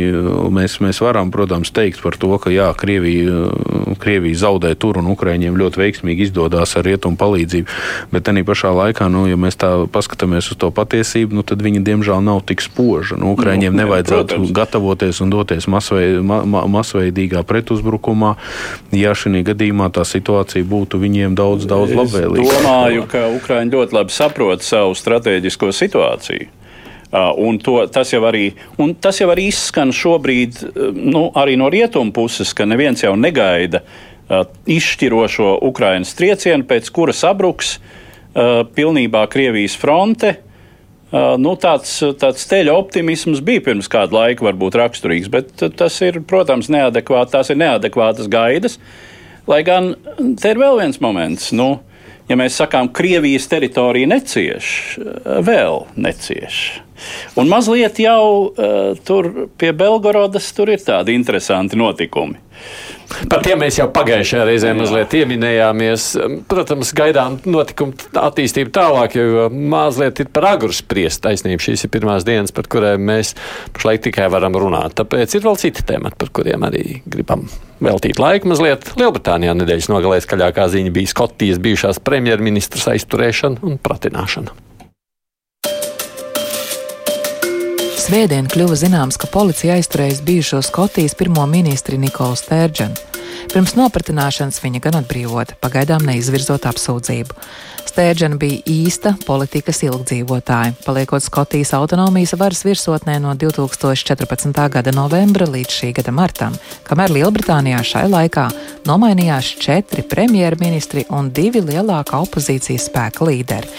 S5: mēs, mēs varam, protams, teikt par to, ka jā, Krievija, Krievija zaudē tur un Ukraiņiem ļoti veiksmīgi izdodas ar rietumu palīdzību. Bet tajā pašā laikā, nu, ja mēs tā paskatāmies uz to patiesību, nu, tad viņi diemžēl nav tik spoža. Nu, Ukraiņiem nu, nevajadzētu protams. gatavoties un doties masveid, ma, ma, masveidīgā pretuzbrukumā, ja šī gadījumā tā situācija būtu viņiem daudz, daudz labvēlīgāka.
S2: Es domāju, ka Ukraiņi ļoti labi saprot savu strateģisko situāciju. Uh, un to, tas, jau arī, tas jau arī izskan šobrīd uh, nu, arī no rietumu puses, ka neviens jau negaida uh, izšķirošo Ukraiņas triecienu, pēc kura sabruks uh, pilnībā Krievijas fronte. Nu, tāds, tāds ceļa optimisms bija pirms kāda laika, varbūt raksturīgs, bet tas ir, protams, neadekvāti, tās ir neadekvātas gaidas. Lai gan te ir vēl viens moments. Nu, ja mēs sakām, Krievijas teritorija necieš, vēl necieš. Un mazliet jau uh, tur pie Belgorodas tur ir tādi interesanti notikumi.
S3: Par tiem mēs jau pagājušajā reizē mazliet pieminējāmies. Protams, gaidām notikumu attīstību tālāk, jo mazliet ir par agru spriest. Taisnība šīs ir pirmās dienas, par kurām mēs pašlaik tikai varam runāt. Tāpēc ir vēl citi temati, par kuriem arī gribam veltīt laiku mazliet. Lielbritānijā nedēļas nogalē skaļākā ziņa bija Skotijas bijušās premjerministras aizturēšana un pratināšana.
S4: Svētdien kļuva zināms, ka policija aizturējusi bijušo Skotijas pirmo ministri Nikolu Stērģenu. Pirms nopratināšanas viņa gan atbrīvota, pagaidām neizvirzot apsūdzību. Stērģena bija īsta politikas ilgdzīvotāja, paliekot Skotijas autonomijas varas virsotnē no 2014. gada novembra līdz šī gada martam, kamēr Lielbritānijā šai laikā nomainījās četri premjerministri un divi lielākā opozīcijas spēka līderi.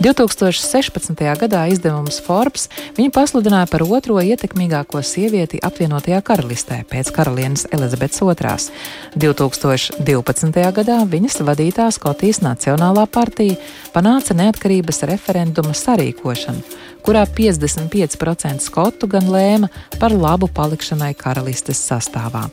S4: 2016. gadā izdevums Forbes viņu pasludināja par otro ietekmīgāko sievieti apvienotajā karalistē pēc karalienes Elizabetes II. 2012. gadā viņas vadītā Skotijas Nacionālā partija panāca neatkarības referenduma sarīkošanu, kurā 55% skotu gan lēma par labu palikšanai karalistes sastāvā.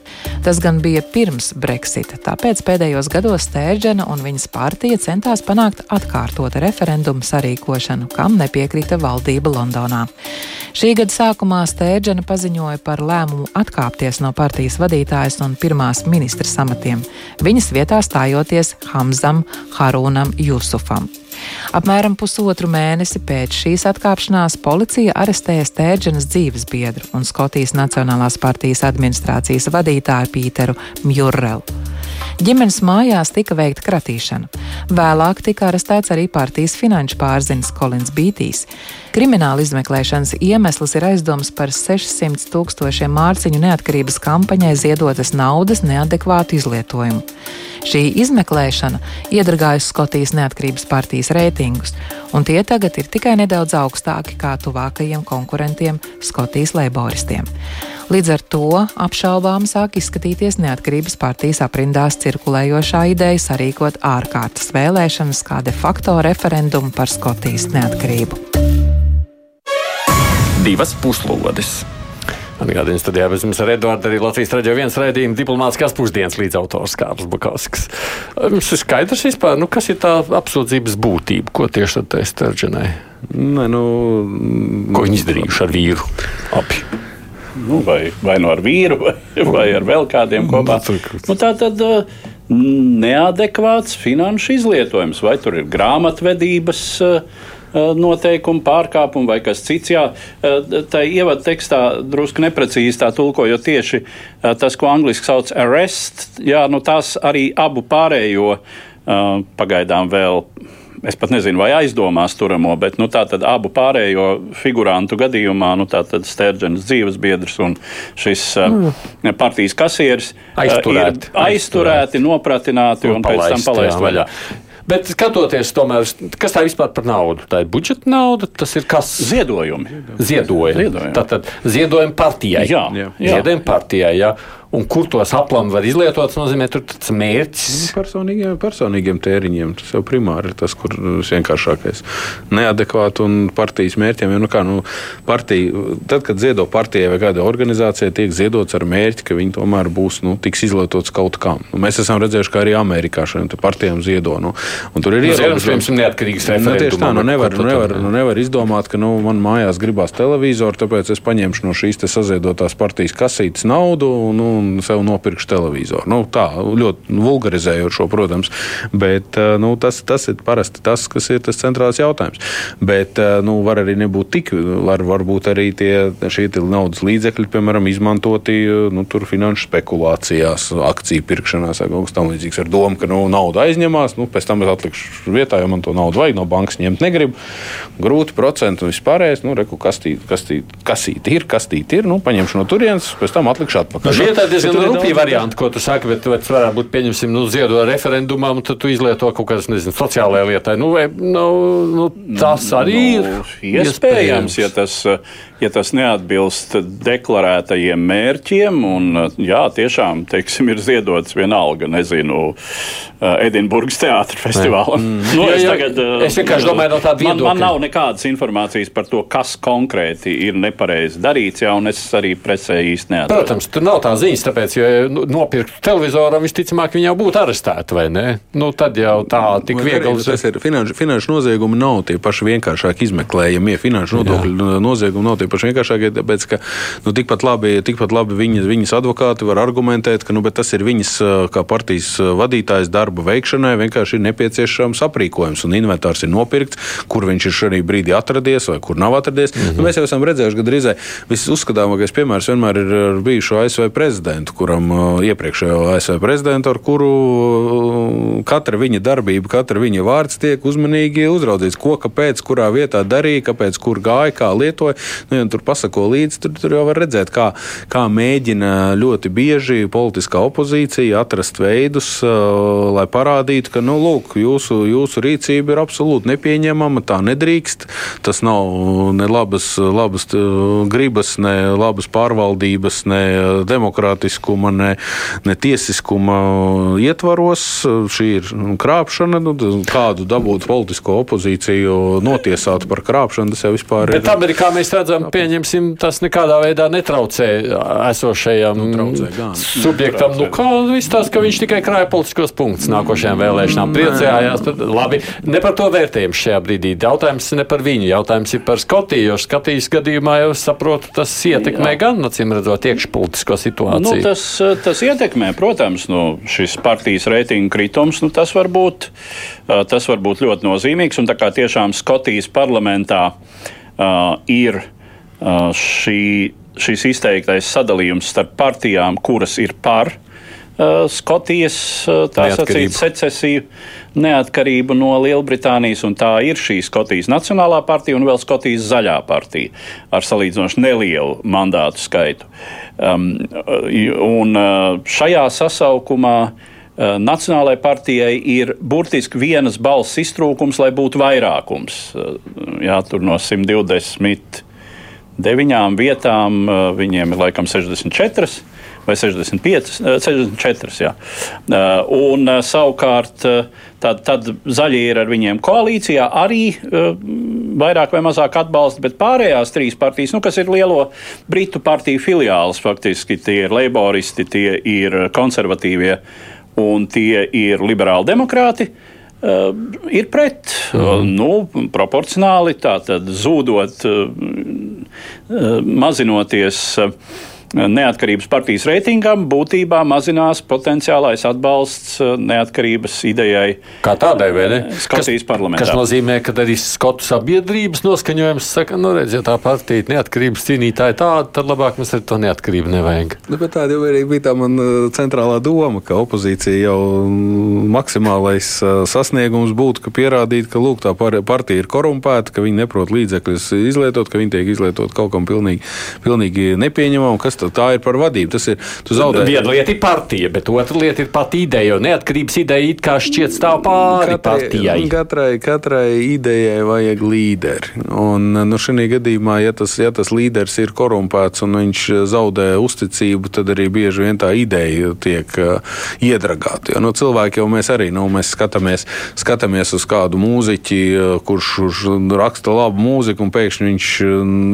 S4: Tas gan bija pirms Brexita, tāpēc pēdējos gados Stērģena un viņas partija centās panākt atkārtotu referendumu sarīkošanu, kam nepiekrita valdība Londonā. Šī gada sākumā Stērģena paziņoja par lēmumu atkāpties no partijas vadītājas un pirmās ministras amatiem, viņas vietā stājoties Hamzam Harūnam Jusufam. Apmēram pusotru mēnesi pēc šīs atkāpšanās policija arestēja Stērģenas dzīves biedru un Skotijas Nacionālās partijas administrācijas vadītāju Pīteru Mjurrelu. Ģimenes mājās tika veikta kratīšana. Vēlāk tika arestēts arī partijas finanšu pārzinis Kolins Bītīs. Krimināla izmeklēšanas iemesls ir aizdoms par 600 tūkstošiem mārciņu neatkarības kampaņai ziedotas naudas neadekvātu izlietojumu. Šī izmeklēšana iedragājusi Skotijas neatkarības partijas reitingus, un tie tagad ir tikai nedaudz augstāki kā tuvākajiem konkurentiem Skotijas leiboristiem. Līdz ar to apšaubām sāk izskatīties neatkarības partijas aprindās cirkulējošā ideja sarīkot ārkārtas vēlēšanas kā de facto referendumu par Skotijas neatkarību.
S3: Divas puslodes! Atgādījums studijā bez mums ar Eduardu arī Latvijas raidījā viens raidījuma diplomātiskās pusdienas līdz autors Kārlis Bukovskis. Jums ir skaidrs vispār, nu, kas ir tā apsūdzības būtība, ko tieši tad taisa Terģenai?
S5: Nē, nu...
S3: Ko viņi izdarījuši ar vīru? Abi.
S2: Nu, vai, vai nu no ar vīru, vai, vai ar vēl kādiem kopā. Nu, tā tad neadekvāts finanšu izlietojums, vai tur ir grāmatvedības uh, noteikumu pārkāpumu vai kas cits. Jā, eh, tā ievada tekstā drusku neprecīzi tā tulkojot tieši eh, tas, ko angliski sauc arrest. Jā, nu tās arī abu pārējo pagaidām vēl. Es pat nezinu, vai aizdomās turamo, bet nu, tā tad abu pārējo figurantu gadījumā, nu, tā tad Stērģenes dzīves biedrs un šis mm. partijas kasieris
S3: aizturēti,
S2: ir aizturēti, nopratināti un, un pēc tam palaisti vaļā. vaļā.
S3: Bet skatoties, tomēr, kas tā vispār par naudu? Tā ir budžeta nauda, tas ir kas?
S2: Ziedojumi.
S3: Ziedojumi. ziedojumi. Tātad ziedojumi partijai.
S2: Jā, jā.
S3: Ziedojumi partijai, jā. Un kur tos aplami var izlietot, nozīmē, tur tas mērķis.
S5: Nu, personīgiem, personīgiem tēriņiem tas jau primāri ir tas, kur vienkāršākais. Neadekvāti un partijas mērķiem. Jo, nu kā, nu, partija, tad, kad ziedo partijai vai kādai organizācijai, tiek ziedots ar mērķi, ka viņi tomēr būs nu, tiks izlietots kaut kam. Nu, mēs esam redzējuši, ka arī Amerikā šiem partijām ziedo. Nu, tur ir
S3: ierobežojums, neatkarīgs
S5: nu, tieši tā, nu, nevar, nu, nevar, nu, nevar izdomāt, ka nu, man mājās gribās televizoru, tāpēc es paņemšu no šīs saziedotās partijas kasītes naudu. Nu, un sev nopirkšu televizoru. Nu, tā ļoti vulgarizējot šo, protams, bet eh, nu, tas, tas ir parasti tas, kas ir tas centrālais jautājums. Bet eh, nu, var arī nebūt tik, var, varbūt arī tie, šie naudas līdzekļi, piemēram, izmantoti nu, finanšu spekulācijās, akciju pirkšanās vai kaut kas tamlīdzīgs ar domu, ka nu, nauda aizņemās, nu, pēc tam es atlikšu vietā, jo man to naudu vajag no bankas ņemt negribu. Grūti procentu un vispārējais, nu, reku, kastīt, kastīt, kasīt ir, kastīt ir, nu, paņemšu no turienes, pēc tam atlikšu atpakaļ.
S3: Nu, tā ir diezgan rupja varianta, ko tu saki, bet tas varētu būt, pieņemsim, nu, ziedo referendumam, tad tu izlieto kaut kādas, nezinu, sociālajai lietai. Nu, vai, nu, nu, tas arī nu,
S2: ir iespējams, ja tas, ja tas neatbilst deklarētajiem mērķiem, un jā, tiešām, teiksim, ir ziedots vienalga, nezinu, Edinburgas teātris festivālam. Mm.
S3: Nu, jā, es, tagad, es vienkārši domāju no tāda
S2: viedokļa. Man, man nav nekādas informācijas par to, kas konkrēti ir nepareizi darīts, jā, un es arī presē īsti neatradu.
S3: Protams, tur nav tā ziņas, tāpēc, ja nu, nopirktu televizoru, visticamāk, viņi jau būtu arestēti, vai ne? Nu, tad jau tā tik vai viegli.
S5: Tas ir finanšu, finanšu noziegumi nav tie paši vienkāršāk izmeklējamie. Finanšu nodokļu noziegumi nav tie paši vienkāršākie, tāpēc, ka nu, tikpat labi, tikpat labi viņas, viņas advokāti var argumentēt, ka nu, tas ir viņas kā partijas vadītājas darba veikšanai vienkārši ir nepieciešams aprīkojums un inventārs ir nopirkts, kur viņš ir šajā brīdī atradies vai kur nav atradies. Mm -hmm. nu, mēs jau esam redzējuši, ka drīzāk viss uzskatāmākais piemērs vienmēr ir bijušo ASV prezidentu, kuram uh, iepriekšējo ASV prezidentu, ar kuru uh, katra viņa darbība, katra viņa vārds tiek uzmanīgi uzraudzīts, ko kāpēc, kurā vietā darīja, kāpēc, kur gāja, kā lietoja. Nu, ja tur pasako līdzi, tur, tur jau var redzēt, kā, kā mēģina ļoti bieži politiskā opozīcija atrast veidus, uh, lai parādītu, ka nu, lūk, jūsu, jūsu rīcība ir absolūti nepieņemama, tā nedrīkst. Tas nav ne labas, labas gribas, ne labas pārvaldības, ne demokrātiskuma, ne, ne tiesiskuma ietvaros. Šī ir krāpšana. Nu, kādu dabūt politisko opozīciju notiesāt par krāpšanu, tas jau vispār
S3: ir. Bet Amerikā mēs redzam, pieņemsim, tas nekādā veidā netraucē esošajam nu, traucē subjektam. Nu, kā viss tas, ka viņš tikai krāja politiskos punktus nākošajām vēlēšanām. Priecājās, bet labi, ne par to vērtējumu šajā brīdī. Jautājums ne par viņu, jautājums ir par Skotiju, jo Skotijas gadījumā jau saprotu, tas ietekmē Jā. gan, acīm redzot, iekšpolitisko situāciju.
S2: Nu, tas, tas ietekmē, protams, nu, šis partijas reitingu kritums, nu, tas, var būt, tas var būt ļoti nozīmīgs. Un tā kā tiešām Skotijas parlamentā uh, ir uh, šī, šis izteiktais sadalījums starp partijām, kuras ir par Uh, Skotijas uh, sacīt, secesiju, neatkarību no Lielbritānijas, un tā ir šī Skotijas Nacionālā partija un vēl Skotijas Zaļā partija ar salīdzinoši nelielu mandātu skaitu. Um, un uh, šajā sasaukumā Nacionālajai partijai ir burtiski vienas balss iztrūkums, lai būtu vairākums. Jā, tur no 129 vietām viņiem ir laikam 64 vai 65, 64. Jā. Uh, un uh, savukārt tad, tad zaļie ir ar viņiem koalīcijā arī vairāk vai mazāk atbalsta, bet pārējās trīs partijas, nu, kas ir lielo Britu partiju filiāls, faktiski tie ir leiboristi, tie ir konservatīvie un tie ir liberāli demokrāti. Uh, ir pret, mm. nu, proporcionāli, tātad zūdot, uh, mazinoties uh, neatkarības partijas reitingam būtībā mazinās potenciālais atbalsts uh, neatkarības idejai.
S3: Kā tādai, vai ne?
S2: Skotijas parlamentā.
S3: Kas nozīmē, ka arī Skotu sabiedrības noskaņojums saka, nu redz, ja tā partija neatkarības cīnītāja tāda, tad labāk mums ar to neatkarību nevajag.
S5: Nu, bet tāda jau arī bija tā man uh, centrālā doma, ka opozīcija jau maksimālais uh, sasniegums būtu, ka pierādīt, ka lūk, tā partija ir korumpēta, ka viņi neprot līdzekļus izlietot, ka viņi tiek izlietot kaut kam pilnīgi, pilnīgi nepieņemam, kas Tā ir par vadību. Tas ir, tu zaudē.
S3: Viena lieta ir partija, bet otra lieta ir pat ideja. Neatkarības ideja it kā šķiet stāv pāri katrai, partijai.
S5: Katrai, katrai idejai vajag līderi. Un, nu, šajā gadījumā, ja tas, ja tas līderis ir korumpēts un viņš zaudē uzticību, tad arī bieži vien tā ideja tiek uh, iedragāta. Jo nu, cilvēki jau mēs arī nu, mēs skatāmies, skatāmies uz kādu mūziķi, uh, kurš, kurš raksta labu mūziku, un pēkšņi viņš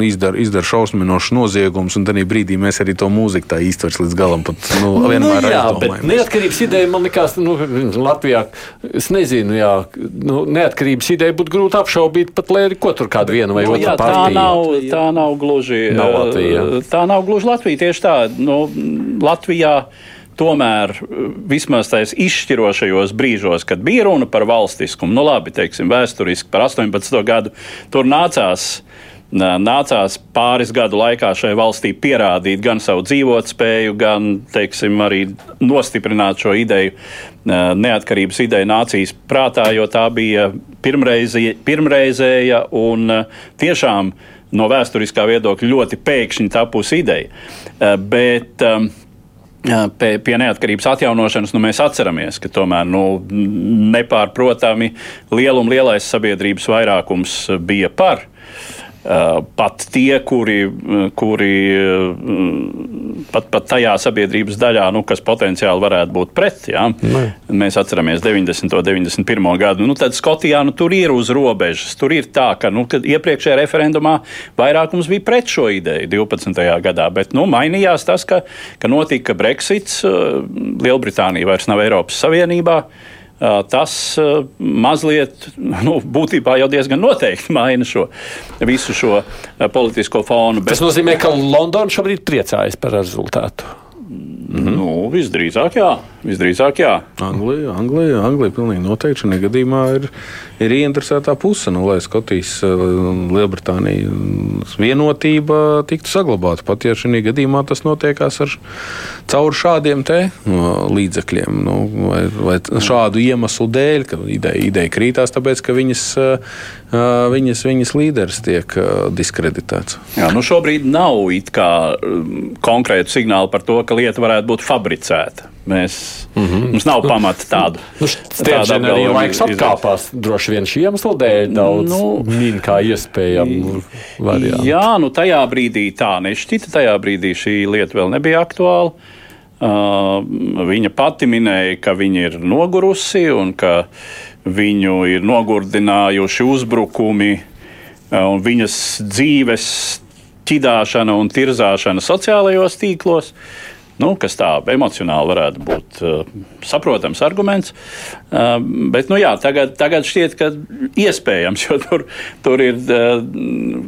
S5: izdara, izdara šausminošus noziegumus, un tajā brīdī mēs arī to mūziku tā īstvers līdz galam pat nu,
S3: nu nu, jā, bet neatkarības ideja man likās, nu, Latvijā, es nezinu, jā, nu, neatkarības ideja būtu grūti apšaubīt pat, lai ko tur kādu vienu vai nu, otru partiju.
S2: Tā nav, tā nav gluži nav Latvija. Tā nav gluži Latvija, tieši tā. Nu, Latvijā tomēr vismaz tajos izšķirošajos brīžos, kad bija runa par valstiskumu, nu labi, teiksim, vēsturiski par 18. gadu, tur nācās nācās pāris gadu laikā šai valstī pierādīt gan savu dzīvotspēju, gan teiksim, arī nostiprināt šo ideju, neatkarības ideju nācijas prātā, jo tā bija pirmreizie, pirmreizēja un tiešām no vēsturiskā viedokļa ļoti pēkšņi tapusi ideja. Bet pie, pie neatkarības atjaunošanas nu, mēs atceramies, ka tomēr nu, nepārprotami lielum lielais sabiedrības vairākums bija par. Eh, pat tie, kuri, kuri eh, pat, pat tajā sabiedrības daļā, nu, kas potenciāli varētu būt pret, ja? Mēs atceramies 90. un 91. gadu, nu, tad Skotijā nu, tur ir uz robežas. Tur ir tā, ka nu, iepriekšējā referendumā vairākums bija pret šo ideju 12. gadā, bet nu, mainījās tas, ka, ka notika Brexits, eh, Lielbritānija vairs nav Eiropas Savienībā tas mazliet, nu, būtībā jau diezgan noteikti maina šo visu šo politisko fonu.
S3: Bet... Tas nozīmē, ka Londona šobrīd priecājas par rezultātu.
S2: Nu, visdrīzāk, jā. Visdrīzāk, jā.
S5: Anglija, Anglija, Anglija pilnīgi noteikti šajā gadījumā ir, ir ieinteresētā puse, nu, lai Skotijas un Lielbritānijas vienotība tiktu saglabāta. Pat ja šajā gadījumā tas notiekās ar caur šādiem te no, līdzekļiem, nu, vai, vai šādu iemeslu dēļ, ka ideja, ideja krītās, tāpēc ka viņas, viņas, viņas līderis tiek diskreditēts.
S2: Jā, nu šobrīd nav kā konkrētu signālu par to, ka lieta varētu būt fabricēta. Mēs, mm -hmm. Mums nav pamata tādu.
S3: Nu, Stēdzien arī laiks atkāpās droši vien šī iemesla dēļ daudz nu, min kā iespējamu variantu.
S2: Jā, nu tajā brīdī tā nešķita, tajā brīdī šī lieta vēl nebija aktuāla. Uh, viņa pati minēja, ka viņa ir nogurusi un ka viņu ir nogurdinājuši uzbrukumi uh, un viņas dzīves ķidāšana un tirzāšana sociālajos tīklos. Nu, kas tā emocionāli varētu būt uh, saprotams arguments. Uh, bet nu, jā, tagad, tagad šķiet, ka iespējams, jo tur, tur ir uh,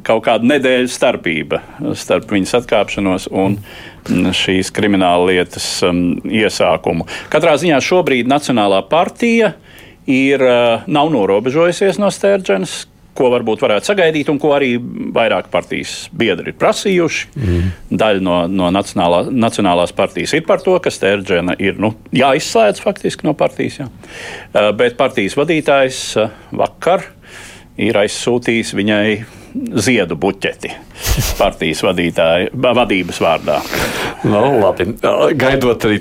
S2: kaut kāda nedēļa starpība starp viņas atkāpšanos un šīs krimināla lietas um, iesākumu. Katrā ziņā šobrīd Nacionālā partija ir, uh, nav norobežojusies no Stērģenes ko varbūt varētu sagaidīt, un ko arī vairāk partijas biedri ir prasījuši. Mm. Daļa no, no nacionālā, Nacionālās partijas ir par to, ka Stērģena ir nu, jāizslēdz faktiski no partijas. Jā. Uh, bet partijas vadītājs uh, vakar ir aizsūtījis viņai ziedu buķeti partijas vadītāja, vadības vārdā.
S3: Nu, labi. Gaidot arī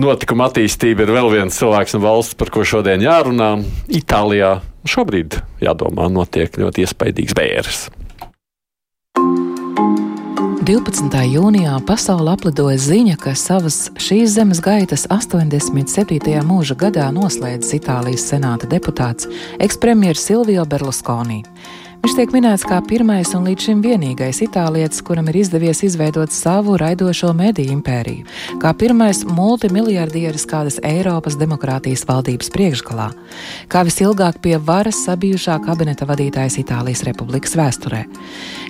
S3: notikuma attīstību, ir vēl viens cilvēks un valsts, par ko šodien jārunā - Itālijā šobrīd, jādomā, notiek ļoti iespaidīgs bērs.
S4: 12. jūnijā pasaule aplidoja ziņa, ka savas šīs zemes gaitas 87. mūža gadā noslēdzis Itālijas senāta deputāts ekspremjeras Silvio Berlusconi. Viņš tiek minēts kā pirmais un līdz šim vienīgais itālietis, kuram ir izdevies izveidot savu raidošo mediju impēriju, kā pirmais multimiljardieris kādas Eiropas demokrātijas valdības priekšgalā, kā visilgāk pie varas sabijušā kabineta vadītājs Itālijas Republikas vēsturē,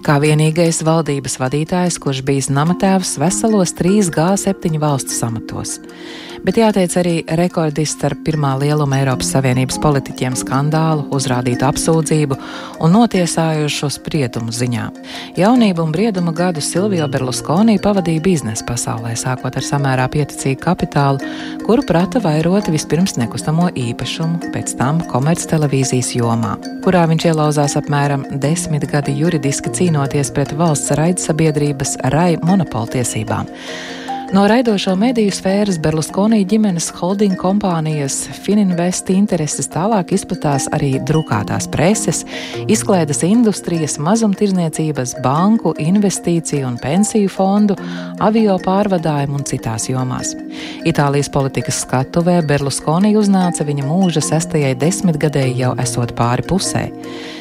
S4: kā vienīgais valdības vadītājs, kurš bijis namatēvs veselos 3G7 valstu samatos. Bet jāteic arī rekordists ar pirmā lieluma Eiropas Savienības politiķiem skandālu, uzrādītu apsūdzību un notiesājošo spriedumu ziņā. Jaunību un briedumu gadu Silvio Berlusconi pavadīja biznesa pasaulē, sākot ar samērā pieticīgu kapitālu, kuru prata vairoti vispirms nekustamo īpašumu, pēc tam komerctelevīzijas jomā, kurā viņš ielauzās apmēram desmit gadi juridiski cīnoties pret valsts raidsabiedrības rai monopoltiesībām. No raidošo mediju sfēras Berluskonī ģimenes holding kompānijas Fininvest intereses tālāk izplatās arī drukātās preses, izklaides industrijas, mazumtirdzniecības, banku, investīciju un pensiju fondu, avio pārvadājumu un citās jomās. Itālijas politikas skatuvē Berluskonī uznāca viņa mūža sestajai desmitgadēji jau esot pāri pusē.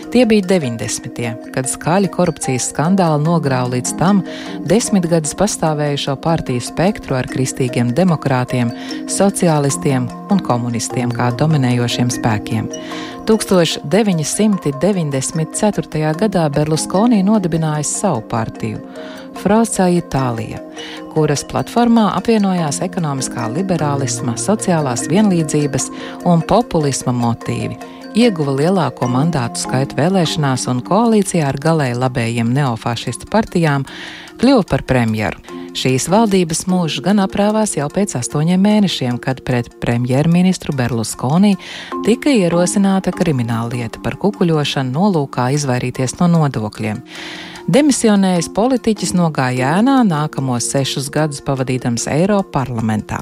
S4: Tie bija 90. kad skaļi korupcijas skandāli nogrāva līdz tam desmitgadus pastāvējušo partiju spektru ar kristīgiem demokrātiem, sociālistiem un komunistiem kā dominējošiem spēkiem. 1994. gadā Berlusconi nodibināja savu partiju. Frauca Itālija, kuras platformā apvienojās ekonomiskā liberālisma, sociālās vienlīdzības un populisma motīvi ieguva lielāko mandātu skaitu vēlēšanās un koalīcijā ar galēji labējiem neofašistu partijām kļuva par premjeru. Šīs valdības mūžs gan aprāvās jau pēc astoņiem mēnešiem, kad pret premjerministru Berlusconi tika ierosināta krimināllieta par kukuļošanu nolūkā izvairīties no nodokļiem. Demisionējis politiķis nogāja ēnā nākamos sešus gadus pavadīdams Eiropas parlamentā.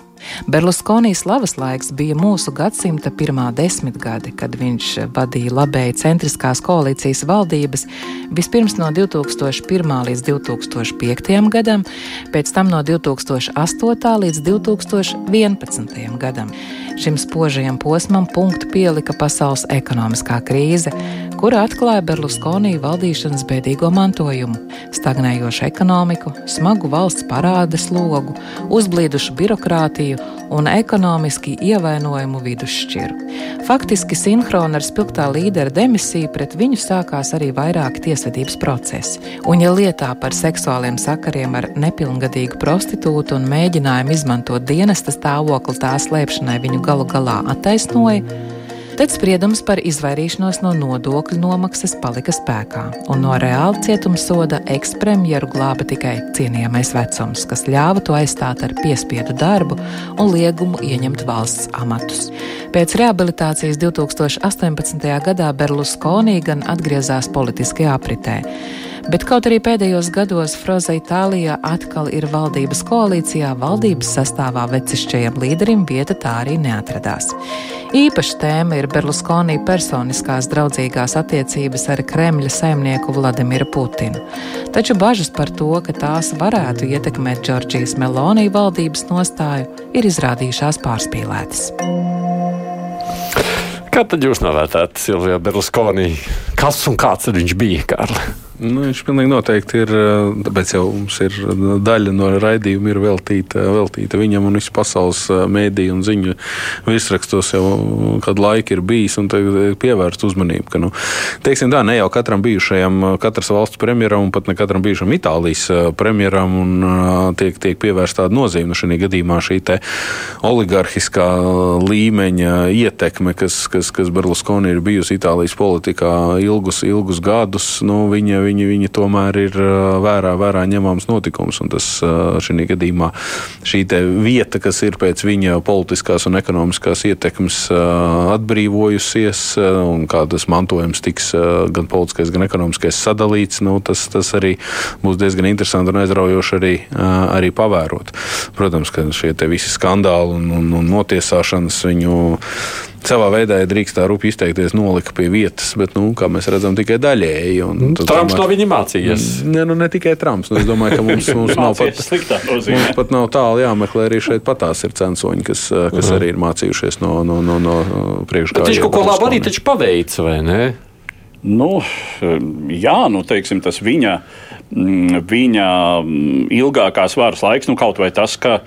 S4: Berluskonī slavas laiks bija mūsu gadsimta pirmā desmitgade, kad viņš vadīja labēji centriskās koalīcijas valdības vispirms no 2001. līdz 2005. gadam, pēc tam no 2008. līdz 2011. gadam. Šim spožajam posmam punktu pielika pasaules ekonomiskā krīze, kura atklāja Berluskonī valdīšanas bēdīgo mantojumu - stagnējošu ekonomiku, smagu valsts parādes logu, uzblīdušu birokrātiju un ekonomiski ievainojumu vidusšķiru. Faktiski sinhroni ar spilgtā līdera demisiju pret viņu sākās arī vairāki tiesvedības procesi, un ja lietā par seksuāliem sakariem ar nepilngadīgu prostitūtu un mēģinājumu izmantot dienesta stāvokli tā slēpšanai viņu galu galā attaisnoja, Tad spriedums par izvairīšanos no nodokļu nomaksas palika spēkā, un no reāla cietumsoda ekspremjeru glāba tikai cienījamais vecums, kas ļāva to aizstāt ar piespiedu darbu un liegumu ieņemt valsts amatus. Pēc rehabilitācijas 2018. gadā Berlusconi gan atgriezās politiskajā apritē. Bet kaut arī pēdējos gados Froza Itālijā atkal ir valdības koalīcijā, valdības sastāvā vecišķajam līderim vieta tā arī neatradās. Īpaša tēma ir Berlusconi personiskās draudzīgās attiecības ar Kremļa saimnieku Vladimiru Putinu. Taču bažas par to, ka tās varētu ietekmēt Džordžijas Melonī valdības nostāju, ir izrādījušās pārspīlētas.
S3: Kā tad jūs novērtējat Silviju Berlusconi? Kas un kāds viņš bija, Kārli?
S5: Nu, viņš pilnīgi noteikti ir. Tāpēc jau mums ir daļa no raidījuma ir veltīta, veltīta viņam un visu pasaules mēdīju un ziņu virsrakstos jau kādu laiku ir bijis un pievērst uzmanību. Ka, nu, teiksim tā, ne jau katram bijušajam, katras valsts premjeram un pat ne katram bijušam Itālijas premjeram un tiek, tiek pievērsta tāda nozīme. Nu, šī gadījumā šī oligarhiskā līmeņa ietekme, kas, kas, kas Berlusconi ir bijusi Itālijas politikā ilgus, ilgus gadus, nu, viņa viņi, viņi tomēr ir vērā, vērā ņemams notikums. Un tas šī gadījumā šī vieta, kas ir pēc viņa politiskās un ekonomiskās ietekmes atbrīvojusies, un kā tas mantojums tiks gan politiskais, gan ekonomiskais sadalīts, nu, tas, tas arī būs diezgan interesanti un aizraujoši arī, arī pavērot. Protams, ka šie visi skandāli un, un, un notiesāšanas viņu savā veidā, ja drīkst tā rupi izteikties, nolika pie vietas, bet, nu, kā mēs redzam, tikai daļēji.
S3: Un, Trumps domāju, no viņa mācījies.
S5: Ne, nu, ne tikai Trumps. Nu, es domāju, ka mums, mums nav pat, mums pat nav tālu jāmeklē. Arī šeit patās ir censoņi, kas, kas uh -huh. arī ir mācījušies no, no, no, no priekšgājējiem.
S3: Viņš kaut ko labu arī taču paveica, vai ne?
S2: Nu, jā, nu, teiksim, tas viņa, viņa ilgākās varas laiks, nu, kaut vai tas, ka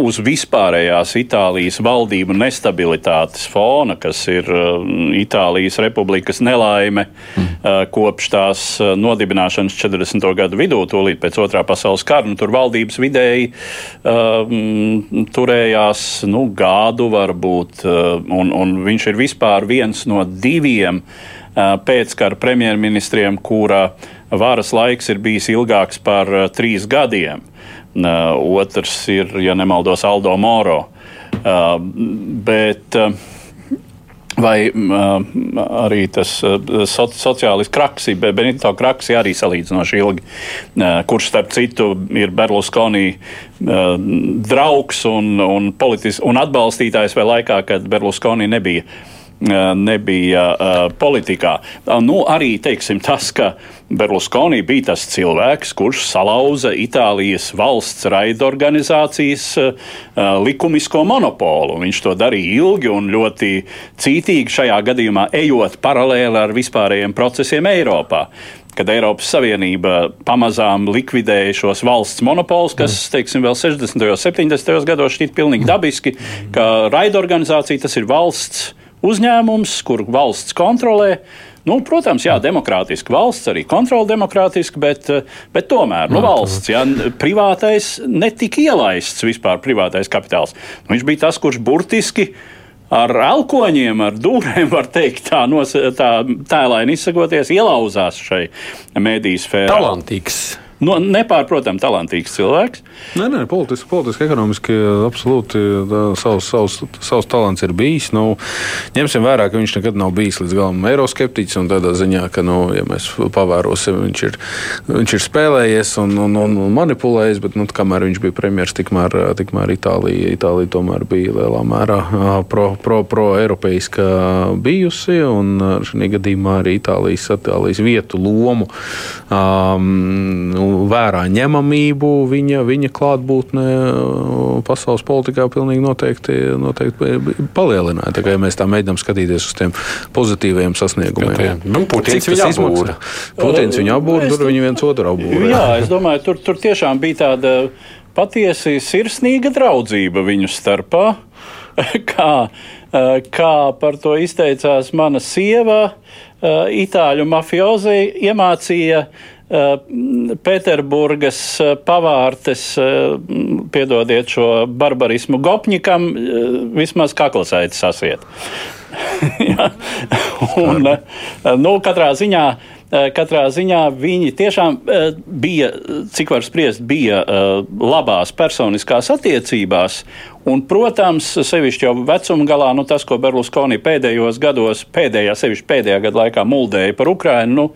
S2: uz vispārējās Itālijas valdību nestabilitātes fona, kas ir uh, Itālijas republikas nelaime mm. uh, kopš tās uh, nodibināšanas 40. gadu vidū, tūlīt pēc otrā pasaules kara. Nu, tur valdības vidēji uh, turējās nu, gadu varbūt, uh, un, un viņš ir vispār viens no diviem uh, pēckara premjerministriem, kura varas laiks ir bijis ilgāks par uh, trīs gadiem. Otrs ir, ja nemaldos, Aldo Moro. Bet vai arī tas sociālists Kraksi, Benito Kraksi arī salīdzinoši ilgi, kurš starp citu ir Berlusconi draugs un, un, politis, un atbalstītājs vēl laikā, kad Berlusconi nebija nebija politikā. Nu, arī teiksim, tas, ka Berlusconi bija tas cilvēks, kurš salauza Itālijas valsts raidorganizācijas likumisko monopolu. Viņš to darīja ilgi un ļoti cītīgi šajā gadījumā, ejot paralēli ar vispārējiem procesiem Eiropā kad Eiropas Savienība pamazām likvidēja šos valsts monopolus, kas, teiksim, vēl 60. un 70. gados šķiet pilnīgi dabiski, ka raidorganizācija tas ir valsts uzņēmums, kur valsts kontrolē. Nu, protams, jā, demokrātiski valsts arī kontrola demokrātiski, bet, bet tomēr nu, valsts, jā, privātais netika ielaists vispār privātais kapitāls. Nu, viņš bija tas, kurš burtiski ar elkoņiem, ar dūrēm, var teikt, tā, nos, tā tēlaini izsakoties, ielauzās šai mediju sfērā.
S3: Talantīgs
S2: nu, nepārprotami talantīgs cilvēks.
S5: Nē, nē, politiski, politiski ekonomiski absolūti tā, savs, savs, savs talants ir bijis. Nu, ņemsim vērā, ka viņš nekad nav bijis līdz galam eiroskeptiķis. Tādā ziņā, ka, nu, ja mēs pavērosim, viņš ir, viņš ir spēlējies un, un, un, un manipulējis, bet nu, kamēr viņš bija premjerministrs, tikmēr, tikmēr Itālija, Itālija tomēr bija lielā mērā pro-eiropeiska pro, pro bijusi. Un šī gadījumā arī Itālijas, Itālijas vietu lomu. Um, nu, vērā ņemamību, viņa, viņa klātbūtne uh, pasaules politikā pilnīgi noteikti, noteikti palielināja. Tā kā ja mēs tā mēģinām skatīties uz tiem pozitīviem sasniegumiem.
S3: Nu, Putins viņu apbūra.
S2: Putins
S5: viņu apbūra, tur viņi viens otru apbūra.
S2: Jā, es domāju, tur, tur tiešām bija tāda patiesi sirsnīga draudzība viņu starpā. kā, uh, kā par to izteicās mana sieva, uh, itāļu mafiozi, iemācīja uh, Pēterburgas eh, pavārtes, eh, piedodiet šo barbarismu, gopņikam vismaz kaklasaiti sasiet. ja. Un, nu, katrā ziņā katrā ziņā viņi tiešām bija, cik var spriest, bija labās personiskās attiecībās. Un, protams, sevišķi jau vecuma galā, nu, tas, ko Berlusconi pēdējos gados, pēdējā, sevišķi pēdējā gada laikā muldēja par Ukrajinu, nu,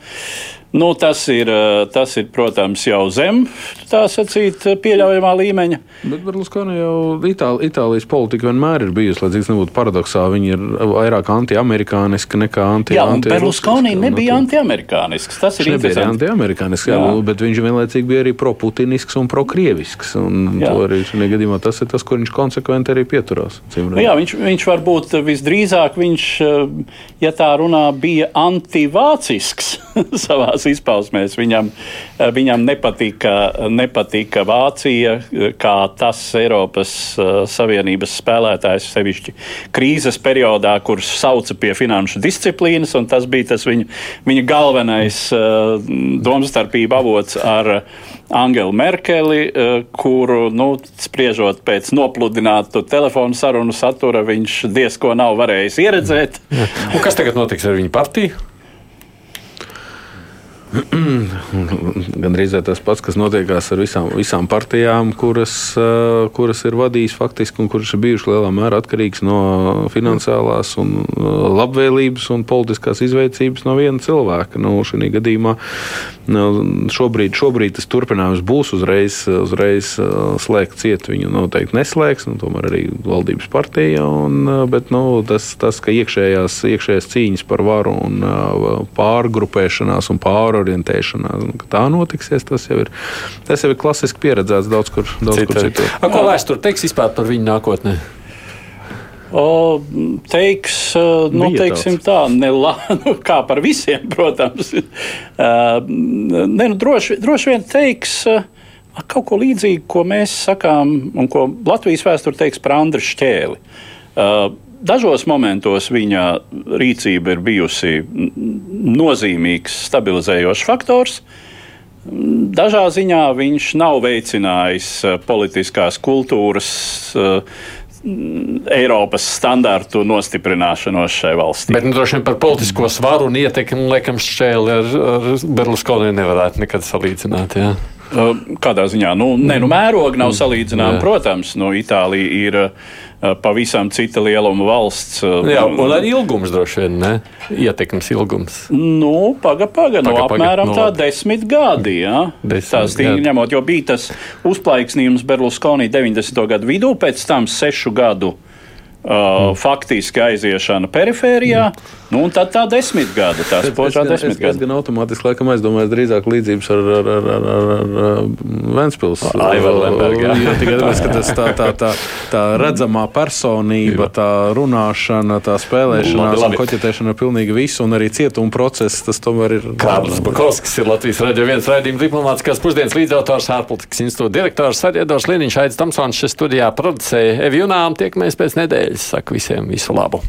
S2: Nu, tas, ir, eh, tas ir, protams, jau zem tā sacīt, pieļaujamā līmeņa.
S5: Bet Berlusconi jau Itāli, Itālijas politika vienmēr ir bijusi, lai cik nebūtu paradoxāli, viņi ir vairāk anti-amerikāniski nekā anti
S2: Jā, un Berlusconi nebija anti-amerikānisks. Tas ir
S5: nebija anti-amerikānisks, jā, jā. bet viņš vienlaicīgi bija arī pro-putinisks un pro-krievisks. Un arī gadījumā tas ir tas, kur viņš konsekventi arī pieturās.
S2: Nu, jā, viņš, viņš varbūt visdrīzāk, viņš, eh, ja tā runā, bija antivācisks savā savās izpausmēs. Viņam, eh, viņam nepatika, nepatika Vācija kā tas Eiropas Savienības spēlētājs, sevišķi krīzes periodā, kurš sauca pie finanšu disciplīnas, un tas bija tas viņa, viņa galvenais domstarpība avots ar Angelu Merkeli, kuru, nu, spriežot pēc nopludinātu telefonu sarunu satura, viņš diezko nav varējis ieredzēt.
S3: Un kas tagad notiks ar viņu partiju?
S5: Gan drīz tas pats, kas notiekās ar visām, visām partijām, kuras, uh, kuras ir vadījis faktiski un kuras ir bijušas lielā mērā atkarīgas no finansiālās un uh, labvēlības un politiskās izveicības no viena cilvēka. Nu, šī gadījumā nu, šobrīd, šobrīd tas turpinājums būs uzreiz, uzreiz uh, slēgt ciet. Viņu noteikti neslēgs, nu, tomēr arī valdības partija. Un, bet nu, tas, tas, ka iekšējās, iekšējās cīņas par varu un pārgrupēšanās un pār pārorientēšanās. Tā notiksies, tas jau ir, tas jau ir klasiski pieredzēts daudz kur, daudz Citu. kur citur.
S3: A, ko vēsture teiks vispār par viņu nākotnē?
S2: O, teiks, nu, Bija teiksim tā, nelā, nu, kā par visiem, protams. Uh, ne, nu, droši, droši vien teiks kaut ko līdzīgu, ko mēs sakām un ko Latvijas vēsture teiks par Andriu Šķēli. Uh, dažos momentos viņa rīcība ir bijusi nozīmīgs stabilizējošs faktors. Dažā ziņā viņš nav veicinājis uh, politiskās kultūras uh, Eiropas standārtu nostiprināšanos šai valstī.
S3: Bet nu, droši vien par politisko svaru un ietekmi, liekam, šķēli ar, ar Berlusconi nevarētu nekad salīdzināt. Jā.
S2: Kādā ziņā? Nu, ne, nu, mērogi nav salīdzināmi. Protams, nu, Itālija ir pavisam cita lieluma valsts.
S3: Jā, un arī ilgums droši vien, ne? Ietekmes ilgums.
S2: Nu, paga, paga, paga, apmēram paga, tā desmit gadi, jā. Desmit, tā stingri ņemot, jo bija tas uzplaiksnījums Berlusconi 90. gadu vidū, pēc tam sešu gadu uh, faktiski aiziešana perifērijā. Nu, un tad tā desmitgade, tā spožā desmitgade.
S5: Es gan automātiski laikam aizdomājos drīzāk līdzības ar, ar, ar, ar, ar, ar Ventspils.
S3: Jā,
S5: tikai tāpēc, ka tas tā, tā, tā, tā redzamā personība, tā runāšana, tā spēlēšanās un koķetēšana ar pilnīgi visu, un arī cietuma process, tas tomēr ir.
S3: Kārlis Bakovskis ir Latvijas radio viens raidījuma diplomātiskās pusdienas līdzautors, ārpolitikas institūta direktors, Sariedos Liniņš, Aits Tamsons, šis studijā producēja Evi Junām, tiekamies pēc nedēļas, saku visiem visu labu!